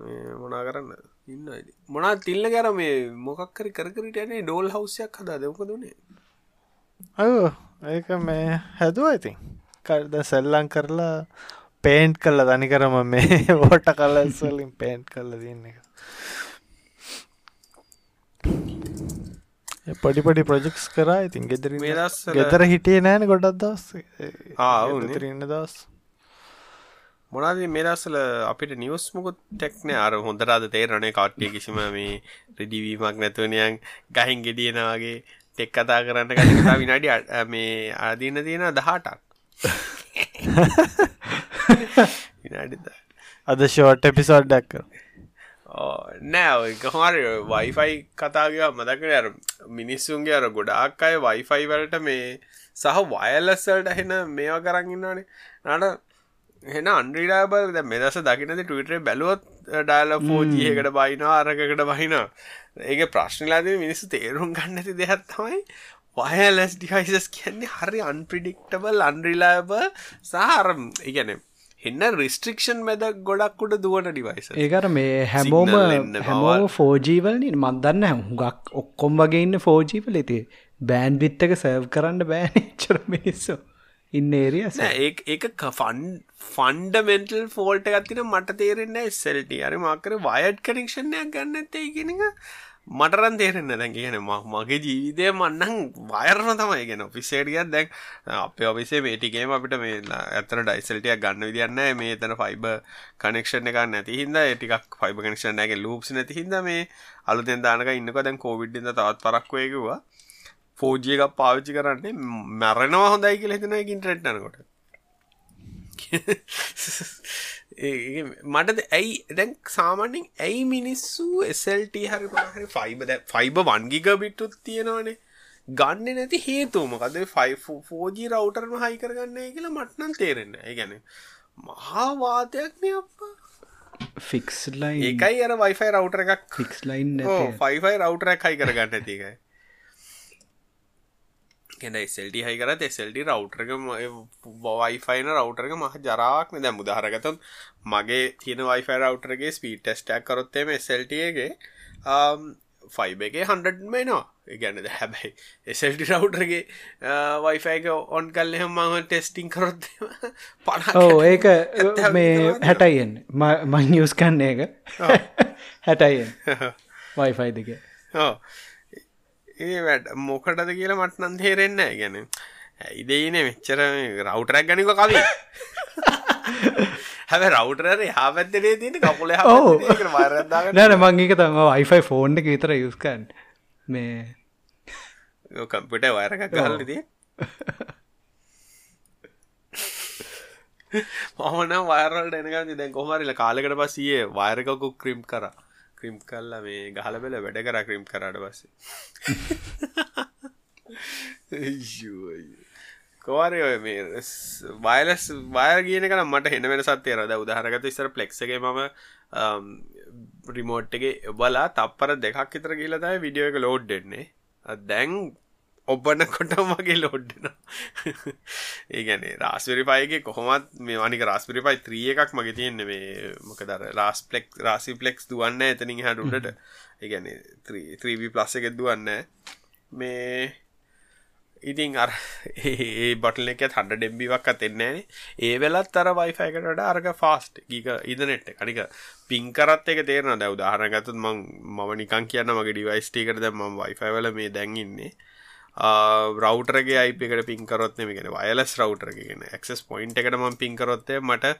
මොනා කරන්න? ඉන්න මොනා තිල්ල කර මේ මොකක්කරි කරකරට යනේ ඩෝල් හවසයක් හදා දෙවක දුනේ අ ඒක මේ හැදුව ඉතින්. කරද සෙල්ලං කරලා පේන්ට් කල්ල දනිකරම මේ ඕට කලස්වලින් පේන්ට් කල්ල දන්න එක. පොඩිපඩි ප්‍රජෙක්ස් කරා ඉතින් ගෙදර ගෙදර හිටිය නෑන ගොඩක් දස් ඉන්න දස් මොනාද මේ දස්සල අපිට නිවස් මුකුත් ටෙක්න අර හොඳරාද තේරනේ කට්ටිය කිසිම මේ රෙඩිවීමක් නැතුවනයන් ගහින් ගෙඩියනවාගේ ටෙක් කතා කරන්න කතා විනාඩි මේ අදන්න තියෙන දහටක්. අද ෂෝට් එපිසෝඩ් ඩක්ක නෑ ගහර වයිෆයි කතාගයා මදකන අර මිනිස්සුන්ගේ අර ගොඩාක් අය වයිෆයි වලට මේ සහ වයලස්සල්ට හෙන මේවා කරන්නන්නනේ නට හෙන අන්ඩ්‍රීඩාබල් ද මෙදස දකිනද ටවිටේ බැලුවොත් ඩයිල ෆෝජියකට බයිනවා අරකට බහිනා ඒක ප්‍රශ්නලාද මිනිස්සු තේරුම් ගන්නති දෙයක් තමයි වයලස් ඩිහයිසස් කියන්නේ හරි අන්ප්‍රඩික්ටබල් අන්ඩ්‍රිලාබ සාරම් ඉගැන එන්න රිස්ට්‍රික්ෂන් මැද ගොඩක්කුට දුවන ඩිවයිස ඒකට මේ හැමෝම හැමෝ ෆෝජීවලින් මන්දන්න හුගක් ඔක්කොම් වගේ ඉන්න ෆෝජීවල ඉති බෑන් විත්තක සර්ව් කරන්න බෑනචර මිනිස්සු ඉන්න ඒරිය ඒක ෆන් ෆන්ඩමෙන්ටල් ෆෝල්ට ගත්තින මට තේරෙන්න එස්සල්ට අර මකර වයඩ් කනෙක්ෂණයක් ගන්න ඇත්තේ කියෙනක මටරන් තේරෙන්න දැන් කියන මගේ ජීවිතය මන්නන් වයරන තමයි ගෙන ඔෆිස්සේටියත් දැක් අප ඔවිසේ මේටිකේම අපිට මේ ඇතන ඩයිසල්ටිය ගන්න විදින්න මේ තන ෆයිබ කනෙක්ෂණ එක නැති හිද ටිකක් ෆයිබ කනෙක්ෂණගේ ලූප්ස් නැති හිද මේ අලුතෙන් දානක ඉන්නක. දැන් කෝවිඩ්ින්ද තවත් පරක්වයකවා ෆෝජිය එකක් පාවිච්චි කරන්නේ මැරෙනවා හොඳයි කියලා හිතන එක ඉන්ටරෙට් යනකොට මටද ඇයි දැන් සාමාන්‍යෙන් ඇයි මිනිස්සු එසල්ට හරි පහරි ෆයිබ දැ ෆයිබ වන්ගික බිට්ටුත් තියෙනවානේ? ගන්න නැති හේතුමකද ෆෝජී රවටර්ම හයි කරගන්න කියලා මට්නන් තේරෙන්න ගැන මහාවාතයක්න අප ෆික්ස් ලයි ඒකයි අර වයිෆයි රවටර එකක්. ෆික්ස් ලයින් ෆයිෆයි රවටරක් හයි කරගන්න ඇතිකයි ගෙන එසල්ට හයි කරත් එසල්ට රවටරක වයිෆයින රවටරක මහ ජරාවක් දැ මුදහරගතම් මගේ තියෙන වයිෆයි රවටරගේ ස්පීට ටෙස්ටක් කරොත්තේම එසල්ටගේ ෆයිබ එක හන්ඩ මේනවා ගැනද හැබැයි එසල්ටි රවටරගේ වයිෆයික ඔන් කල්ලෙ මම ටෙස්ටිං කරොත් ඕ ඒක මේ හැටයිෙන් මං යස් කන්න එක හැටයිෙන් වයිෆයි දෙක ඒ වැඩ මොකටද කියලා මට නන් තේරෙන්න ගැන ඇයිදයින මෙච්චර රවටරක් ගනික කවී. හැබ රවටර හා පැත්තරේ තින වරදා නැන මංගේක තම වයිෆයි ෆෝන්් එක විතර යුස්කන් මේ කම්පිට වයරක ගහල්ලද මහන වයරල් එනක දැන් කොහමරිල කාලකට පස්සියේ වයරකකු ක්‍රීම් කර ක්‍රීම් කල්ලා මේ ගහල බෙල වැඩ කර ක්‍රීම් කරට පස්සේ. කවාරය ඔය මේ වයිලස් වයර කියන කන මට හෙන වෙන සත්ය රද උදාහරගත ඉස්සර ප්ලෙක්ගේ මම um, රිමෝට්ගේ බලා තප්පර දෙකක් ඉතර කියලතයි විඩියෝ එක ලෝඩ් දෙන්නේ. දැන් ඔබන්න කොට මගේ ලෝඩ්ඩන ඒගැන රාස්වරිපයිගේ කොහොමත් මේ වනික රස්පිරිපයි ත්‍රිය එකක් මගේ තියෙන්න මේ මොකදර රාස් පලෙක් රාසි පලෙක්ස් දුවන්න එතනින් හැඩුඩට ඒගැන ත්‍රීවී ප්ලස් එකෙත් දුවන්න මේ ඉතින් අර ඒ බටල එක හඩ ඩෙම්බිවක් අතෙන්නේ ඒ වෙලත් අර වයිෆයකට අර්ග ෆාස්ට් ගීක ඉදනෙට් කනික පින්කරත් එක. තේරන දැව දාහරගතුත් මං මම නිකන් කියන්න මගේ ඩිවයිස්ටේකරද ම වයිෆයිවල මේ දැන්ඉන්නේ රවටරගේ අයිපකට පින්කරොත් ගෙන වයලස් රවටරගෙන ක්ස් පොයින්් එකට ම පින්කරොත්තේ මට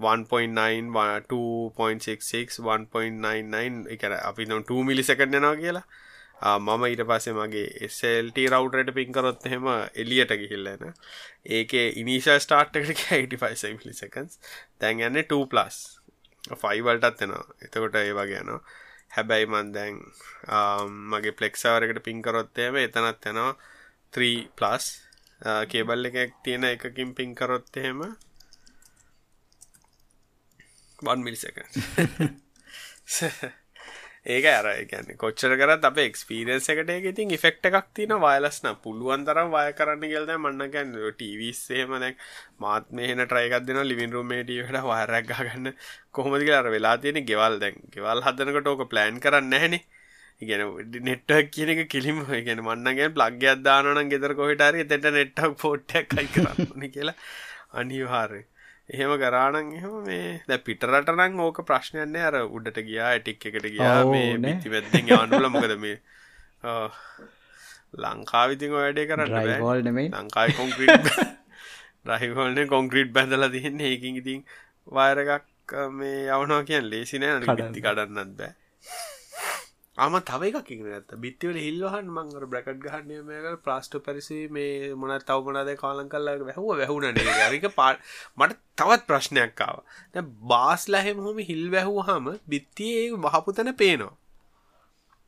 1.9 2.66 1.99 එක අපි නො 2 මිලිසකටනවා කියලා. මම ඊට පස්සේ මගේ SLT රවටරට පින්කරොත් එහෙම එලියට ගිහිල්ලන ඒක ඉනිශල් ස්ටාර්ට්කට 85 මිලිසකන්ස් දැන් යන්න 2 ප්ලස් ෆයිවල්ටත් එෙනවා. එතකොට ඒ වගේ යනවා. හැබැයි මන් දැන් මගේ පලෙක්සාවරකට පින්කරොත්තේම එතනත් යනවා 3 ප්ලස් කේබල් එකක් තියෙන එකකින් පින්කරොත් එහෙම 1 මිලිසක ඒක අර ගැන කොච්චර කරත් අප එක්ස්පිරන්ස එකට ඉතින් ෆෙක්ට එකක් තින වයලස්න පුළුවන් තරම් වය කරන්න ගෙල්ද මන්නගැන් ටීවිස්සේම දැක් මාත් මේන ට්‍රයිකක් දෙන ලිවින් රුමේටියට වයරක් ගන්න කොහොමදි අර වෙලා තියෙන ගෙවල් දැන්. ගෙවල් හදනකට ඕක ප්ලෑන් කරන්න නැහැන. ඉගෙන නෙට්ටක් කියන එක කිලිම ඉගෙන මන්නගෙන් ප්ලග්ගයක් දානන ගෙදර කොහිටරි එතට නෙට්ටක් පෝට්ටක් කයි කරන්න කියලා. අනිවාරය එහෙම කරානන් එහෙම මේ ද පිටරට නං ඕක ප්‍රශ්නයන්නේ අර උඩට ගියා ඇටික් එකට ගියා. මේ බිති වැත්තිෙන් අනුල මොකද මේ? ලංකාවිතින් වැඩේ කරන්න හෝල් නෙමයි. ලංකායි කොන්ක්‍රීට් රහිහෝල්න කොන්ක්‍රීට් බැඳල තියන්නේ. ඒකින් ඉතින් වයරගක් මේ යවනවා කියන් ලේසිනෑ ති කඩන්නත් බෑ ආම තව එකක් ඉගෙන ඇත්ත බිත්තිවල හිල්වහන් මංගර බ්‍රකට් ගහන්නේ මේක ප්ලාස්ට පැරිසි මේ මොන තවමනාද කාලන් කල්ලා වැැහුව වැැහුණනේ අරික පාට මට තවත් ප්‍රශ්නයක්කාව දැ බාස් ලහෙම හොම හිල් වැැහූ හම බිත්තියේ වහපුතන පේනවා.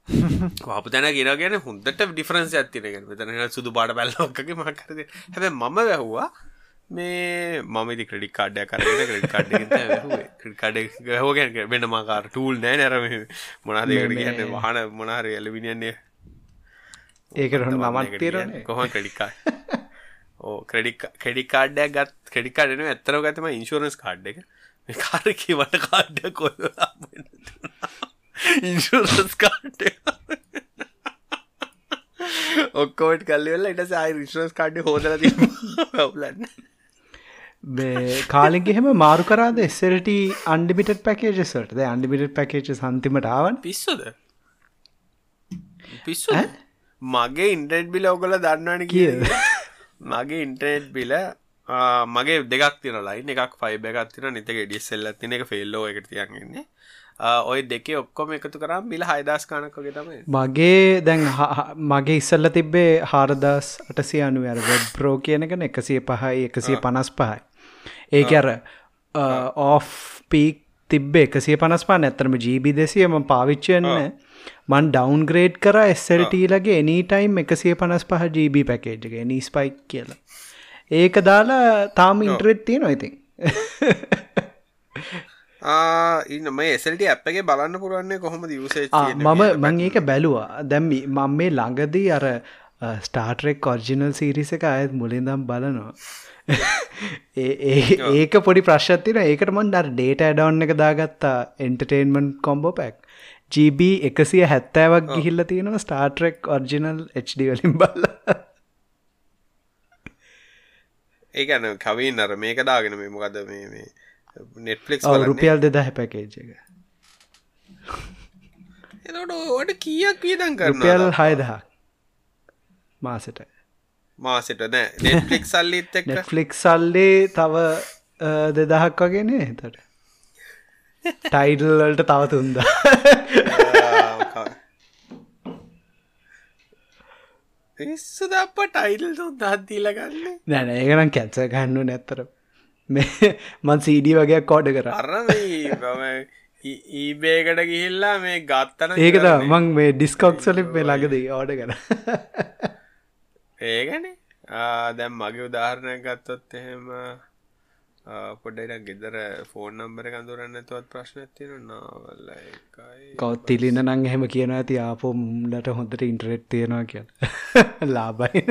වහපතන ගෙනගෙන හොඳට ඩිෆරන්ස් ඇතිනගෙන මෙතන සුදු පාට බැල්ලක්ගේ මකරද හැබ මම වැැහවා මේ මමති ක්‍රඩි කාඩ්ඩය කරන ක්‍රඩි කාඩ් කාඩ හෝගැන් වෙන මකාර ටූල් නෑ නැරම මොනාදකට කියන්න වහන මොනාර එලවිනියන්නේ ඒකට මමත් තේරන කොහොම ක්‍රඩිකා ඕ ක්‍රඩි ක්‍රඩි කාඩ්ඩය ගත් ක්‍රඩිකාඩන ඇත්තර ගතම ඉන්ශෝරන්ස් කාඩ් එක. කාරකි වට කාඩ්ඩ කො ඉන්ශෝරන්ස් කාඩ් ඔක්කෝට කල්ලවෙල්ල ඉට සයි රිශෝස් කාඩ්ඩ හෝදල වලන්න කාලෙගෙහෙම මාරු කරාද එස්සරට අන්ඩිමිට පැකේජසට අන්ඩිමිට පැකේජ සන්තිමටාවන් පිස්සුද? පිස්සු මගේ ඉන්ටෙට් බිල ඔගොල දන්නවන කිය. මගේ ඉන්ටනෙට් බිල මගේ දෙක් තින ලයින් එකක් ෆයිබ එකක් තින නිතක ඩිස්සෙල්ල තින එක ෆෙල්ලෝ එක තියන්ගන්නේ ඔය දෙකේ ඔක්කොම එකතු කරම් බිල හයිදස් කනකගේ තමයි. මගේ දැන් මගේ ඉස්සල්ල තිබ්බේ හාරදස් අටසිය අනු ඇර වෙබ් ප්‍රෝ කියනකන එකසිය පහයි එකසිය පනස් පහයි ඒක අර ඕෆ් පීක් තිබ්බ එකසිය පනස් පා ඇත්තරම ජීබි දෙසියම පාවිච්චයන්න මන් ඩවන් ග්‍රේඩ් කර එස්සල්ටීලගේ එනිටයිම් එකසිය පනස් පහ ජීබි පැකේජ්ක නිස්පයික් කියලා. ඒක දාලා තාම ඉන්ට්‍රෙට් තියෙන ඉතින්. ඉන්න මේ එසල්ට අපගේ බලන්න පුරුවන්නේ කොහොම දිවසේ මම මං ඒක බැලුවා. දැම්මි මං මේ ළඟදී අර ස්ටාර්ටරෙක් කොර්ජිනල් සීරිස එක අයත් මුලින්දම් බලනවා. ඒක පොඩි ප්‍රශ්තින ඒකට මන් ඩර් ඩේට ඇඩවන්න එක දාගත්තා. එන්ටර්ටේන්මන්් කොම්බෝ පැක් GB එකසිය හැත්තෑවක් ගිහිල්ල තියෙනවා ස්ටාර්ටරෙක් ඔර්ජිනල් HD වලින් බල්ල. ඒකන කවින් අර මේක දාගෙන මේ මොකද මේ නෙට්ෆලික්ස් රුපියල් දෙදහ පැකේජ එක. එතට ඕට කියක් වියදන් රුපියල් කරන හයදහක් මාසට. මාසට නෑ. නෙට්ෆලික් සල්ලිත් එක් නෙට්ෆලික් සල්ලේ තව දෙදහක් වගේනේ එතට ටයිඩල්වලට තව තුන්ද පිස්සු අප ටයිල් තුන් දත්දීල ගන්න. නැන ඒකනම් කැත්ස ගන්න නැත්තර මේ මන් සීඩී වගේයක් කෝඩ කර. අරම ඊබේකට ගිහිල්ලා මේ ගත්තන ඒකත මං මේ ඩිස්කොක්සලිප් මේ ළඟද ඕඩ කර ඒගන දැම් මගේ උදාහරණයක් ගත්තොත් එහෙම පොඩ්ඩයිට ගෙදර ෆෝන් නම්බර කඳුරන්න තුවත් ප්‍රශ්න තියෙන නාවල්ල කවත් තිලින නං එහෙම කියන ඇති ආපොම්ලට හොඳට ඉන්ටරෙට් තියෙනවා කිය ලාබයි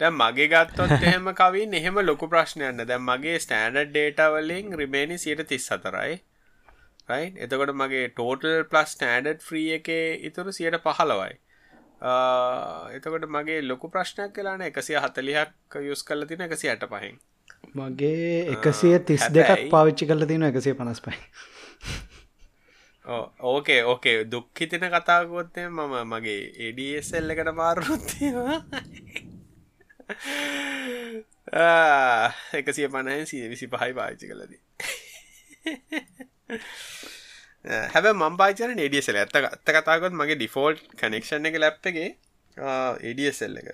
මගේ ගත්තොත් එහෙම කවින් එහෙම ලොකු ප්‍රශ්නයන්න දැම් මගේ ස්ටෑනඩ් ඩේටවලින් රිමේනි සියට තිස් සතරයි එතකොට මගේ ටෝටල් ප්ලස් ස්ටෑඩඩ් ෆ්‍රී එක ඉතුරු සියට පහලවයි එතකොට මගේ ලොකු ප්‍රශ්නයක් කලාන එකසිය හතලිහක් යුස් කල්ල තින එකසි අට පහෙන් මගේ එකසිය තිස් දෙකක් පාවිච්චි කල තින එකසිය පනස් පයි ඕකේ. ඕකේ දුක්හිතින කතාගොත්තය මම මගේ එඩසල් එකට මාරුත්තිවා එකසිය පණය සිය විසි පහයි පාච්චි කලදී හැබ මම් පාචන ඩියසල ඇත්ත අත්ත කතාකොත් මගේ ඩිෆෝල්ට් කනෙක්ෂන් එක ලැප්පගේ ඒඩසල් එක.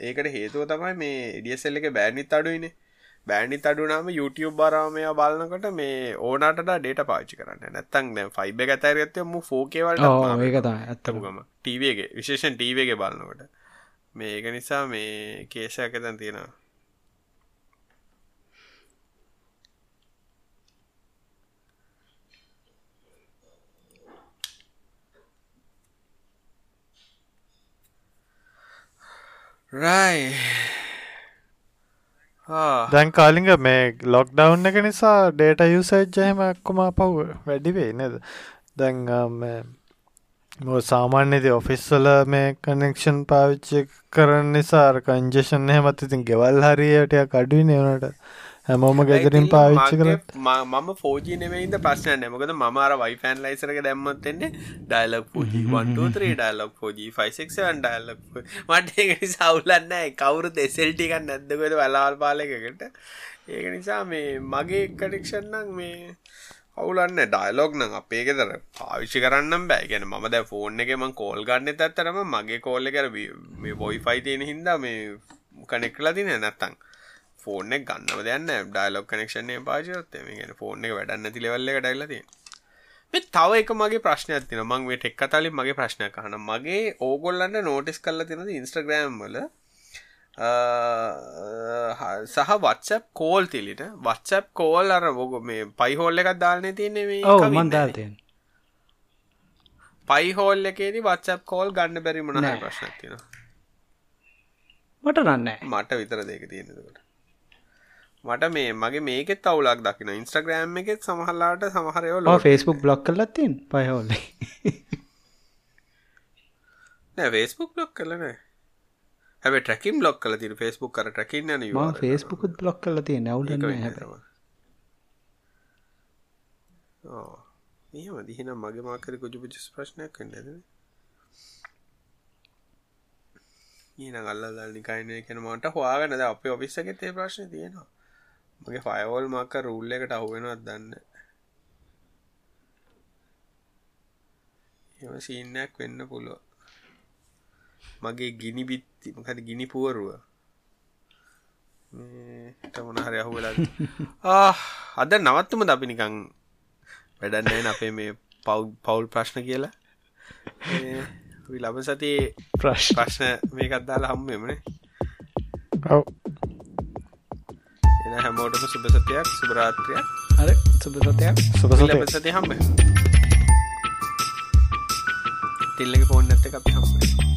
ඒකට හේතුව තමයි මේ ඩියසල් එක බෑනිත් අඩුයිනේ. බෑනි අඩුනාම YouTube බරාමය බලන්නකොට මේ ඕනට ඩේට පාචි කරන්න. නැත්තන් දැ ෆයිබ ඇතැරගත්තය මු ෆෝකේවල්ට ඒකතා ඇත්තමගම ටීවගේ විශේෂන් ටීවගේ බලන්නකොට මේක නිසා මේ කේෂයක් එතන් තියෙනවා රයි. දැන් කාලිග මේ ලොක් ඩව් එක නිසා ඩේට යුසජ්ජහම එක්කොම පව් වැඩිවේ නද? දැන් මො සාමාන්‍යති ඔෆිස්වල මේ කනෙක්ෂන් පාවිච්චි කරන්න නිසා කංජෂන් එහෙමත් ඉතින් ගෙවල් හරියටයක් අඩුයි නවනට හැමෝම ගෙදරින් පාවිච්චි කර මම ෆෝජී නෙවෙයිද ප්‍රශ්න නමකද මර වයිෆෑන් ලයිසරක දැම්මත්වෙන්නේ ඩයිලක් පෝජී ඩයිලක් පෝජී ෆයිසක්න් ඩයිලක් මට සවුලන්න කවුරු දෙසෙල්ටිකක් නැද්දකද වලාල් පාලකකට ඒක නිසා මේ මගේ කඩෙක්ෂන්නම් මේ අවුලන්න ඩයිලෝග් නම් අපේ ගෙදර පාවිච්චි කරන්න බෑ. ගැන ම දැ ෆෝන් එක මං කෝල් ගන්න ඇත්තරම මගේ කෝල්ල කර මේ බොයිෆයි තියෙන හින්දා මේ කනෙක්ලා තින නැත්තං ෆෝන ගන්නව දෙන්න ඩයිලොක් කනෙක්ෂණය පාචයොත් මේ ෆෝන් එක වැඩන්න ති ලෙවල්ල එක ඩයිලති මේ තව එක මගේ ප්‍රශ්නයක් තින මං මේ ටෙක් කතාලින් මගේ ප්‍රශ්නයක් කහන මගේ ඕගොල්ලන්න නෝටිස් කල්ල තිනද ඉන්ස්ට්‍රග්‍රෑම් වල සහ වත්සප් කෝල් තිලිට. වත්සප් කෝල් අර බොග මේ පයිහෝල්ල එකක් දාලන තියන්නේ මන්දාතයෙන් පයිහෝල් එකේදී වත්සප් කෝල් ගන්න බැරි මොන ප්‍රශ්නයක් තියෙන මට රන්න මට විතර දෙක තියෙනකට මට මේ මගේ මේකෙත් අවුලක් දකින ඉන්ස්ට්‍රග්‍රෑම් එකෙත් සමහල්ලාට සමහරයෝ ෆෙස්බුක් බ්ලොක් කලත් තින් පයහෝල. නෑ ෆේස්බුක් බ්ලොක් කලන හැබ ට්‍රකින් බ්ලොක් කල තින ෆෙස්බුක් කර ටකින් න ෆේස්බුකුත් බ්ලොක් කල තිය නවුල ඒම දිහින මගේ මාකර කුජු පිචිස් ප්‍රශ්නයක් කන්නද ඊන ගල්ල නිකයින කෙන මට හවාගනද අප ඔෆිස්සගෙත් ඒ ප්‍රශ්න තියෙනවා මගේ ෆයවෝල් මක්ක රුල්ල එකට අහුවෙනවත් දන්න. එම සීනයක් වෙන්න පුළුව මගේ ගිනි බිත්ති මකද ගිනි පුවරුව? තමන හරි අහු වෙලා අද නවත්තම ද අපි නිකං වැඩන්නෑ අපේ මේ පව් පවුල් ප්‍රශ්න කියලා. ලබ සති ප්‍රශ් ප්‍රශ්න. මේකත් දාලා හම්මෙමනේ ඔව් එන හැමෝටම සුභසතයක් සුභරාත්‍රයක් අර සුභසතයක් සුභසත සති හම්බ තිල්ලගේ ෆෝන් නැත්ත අපි හම්බේ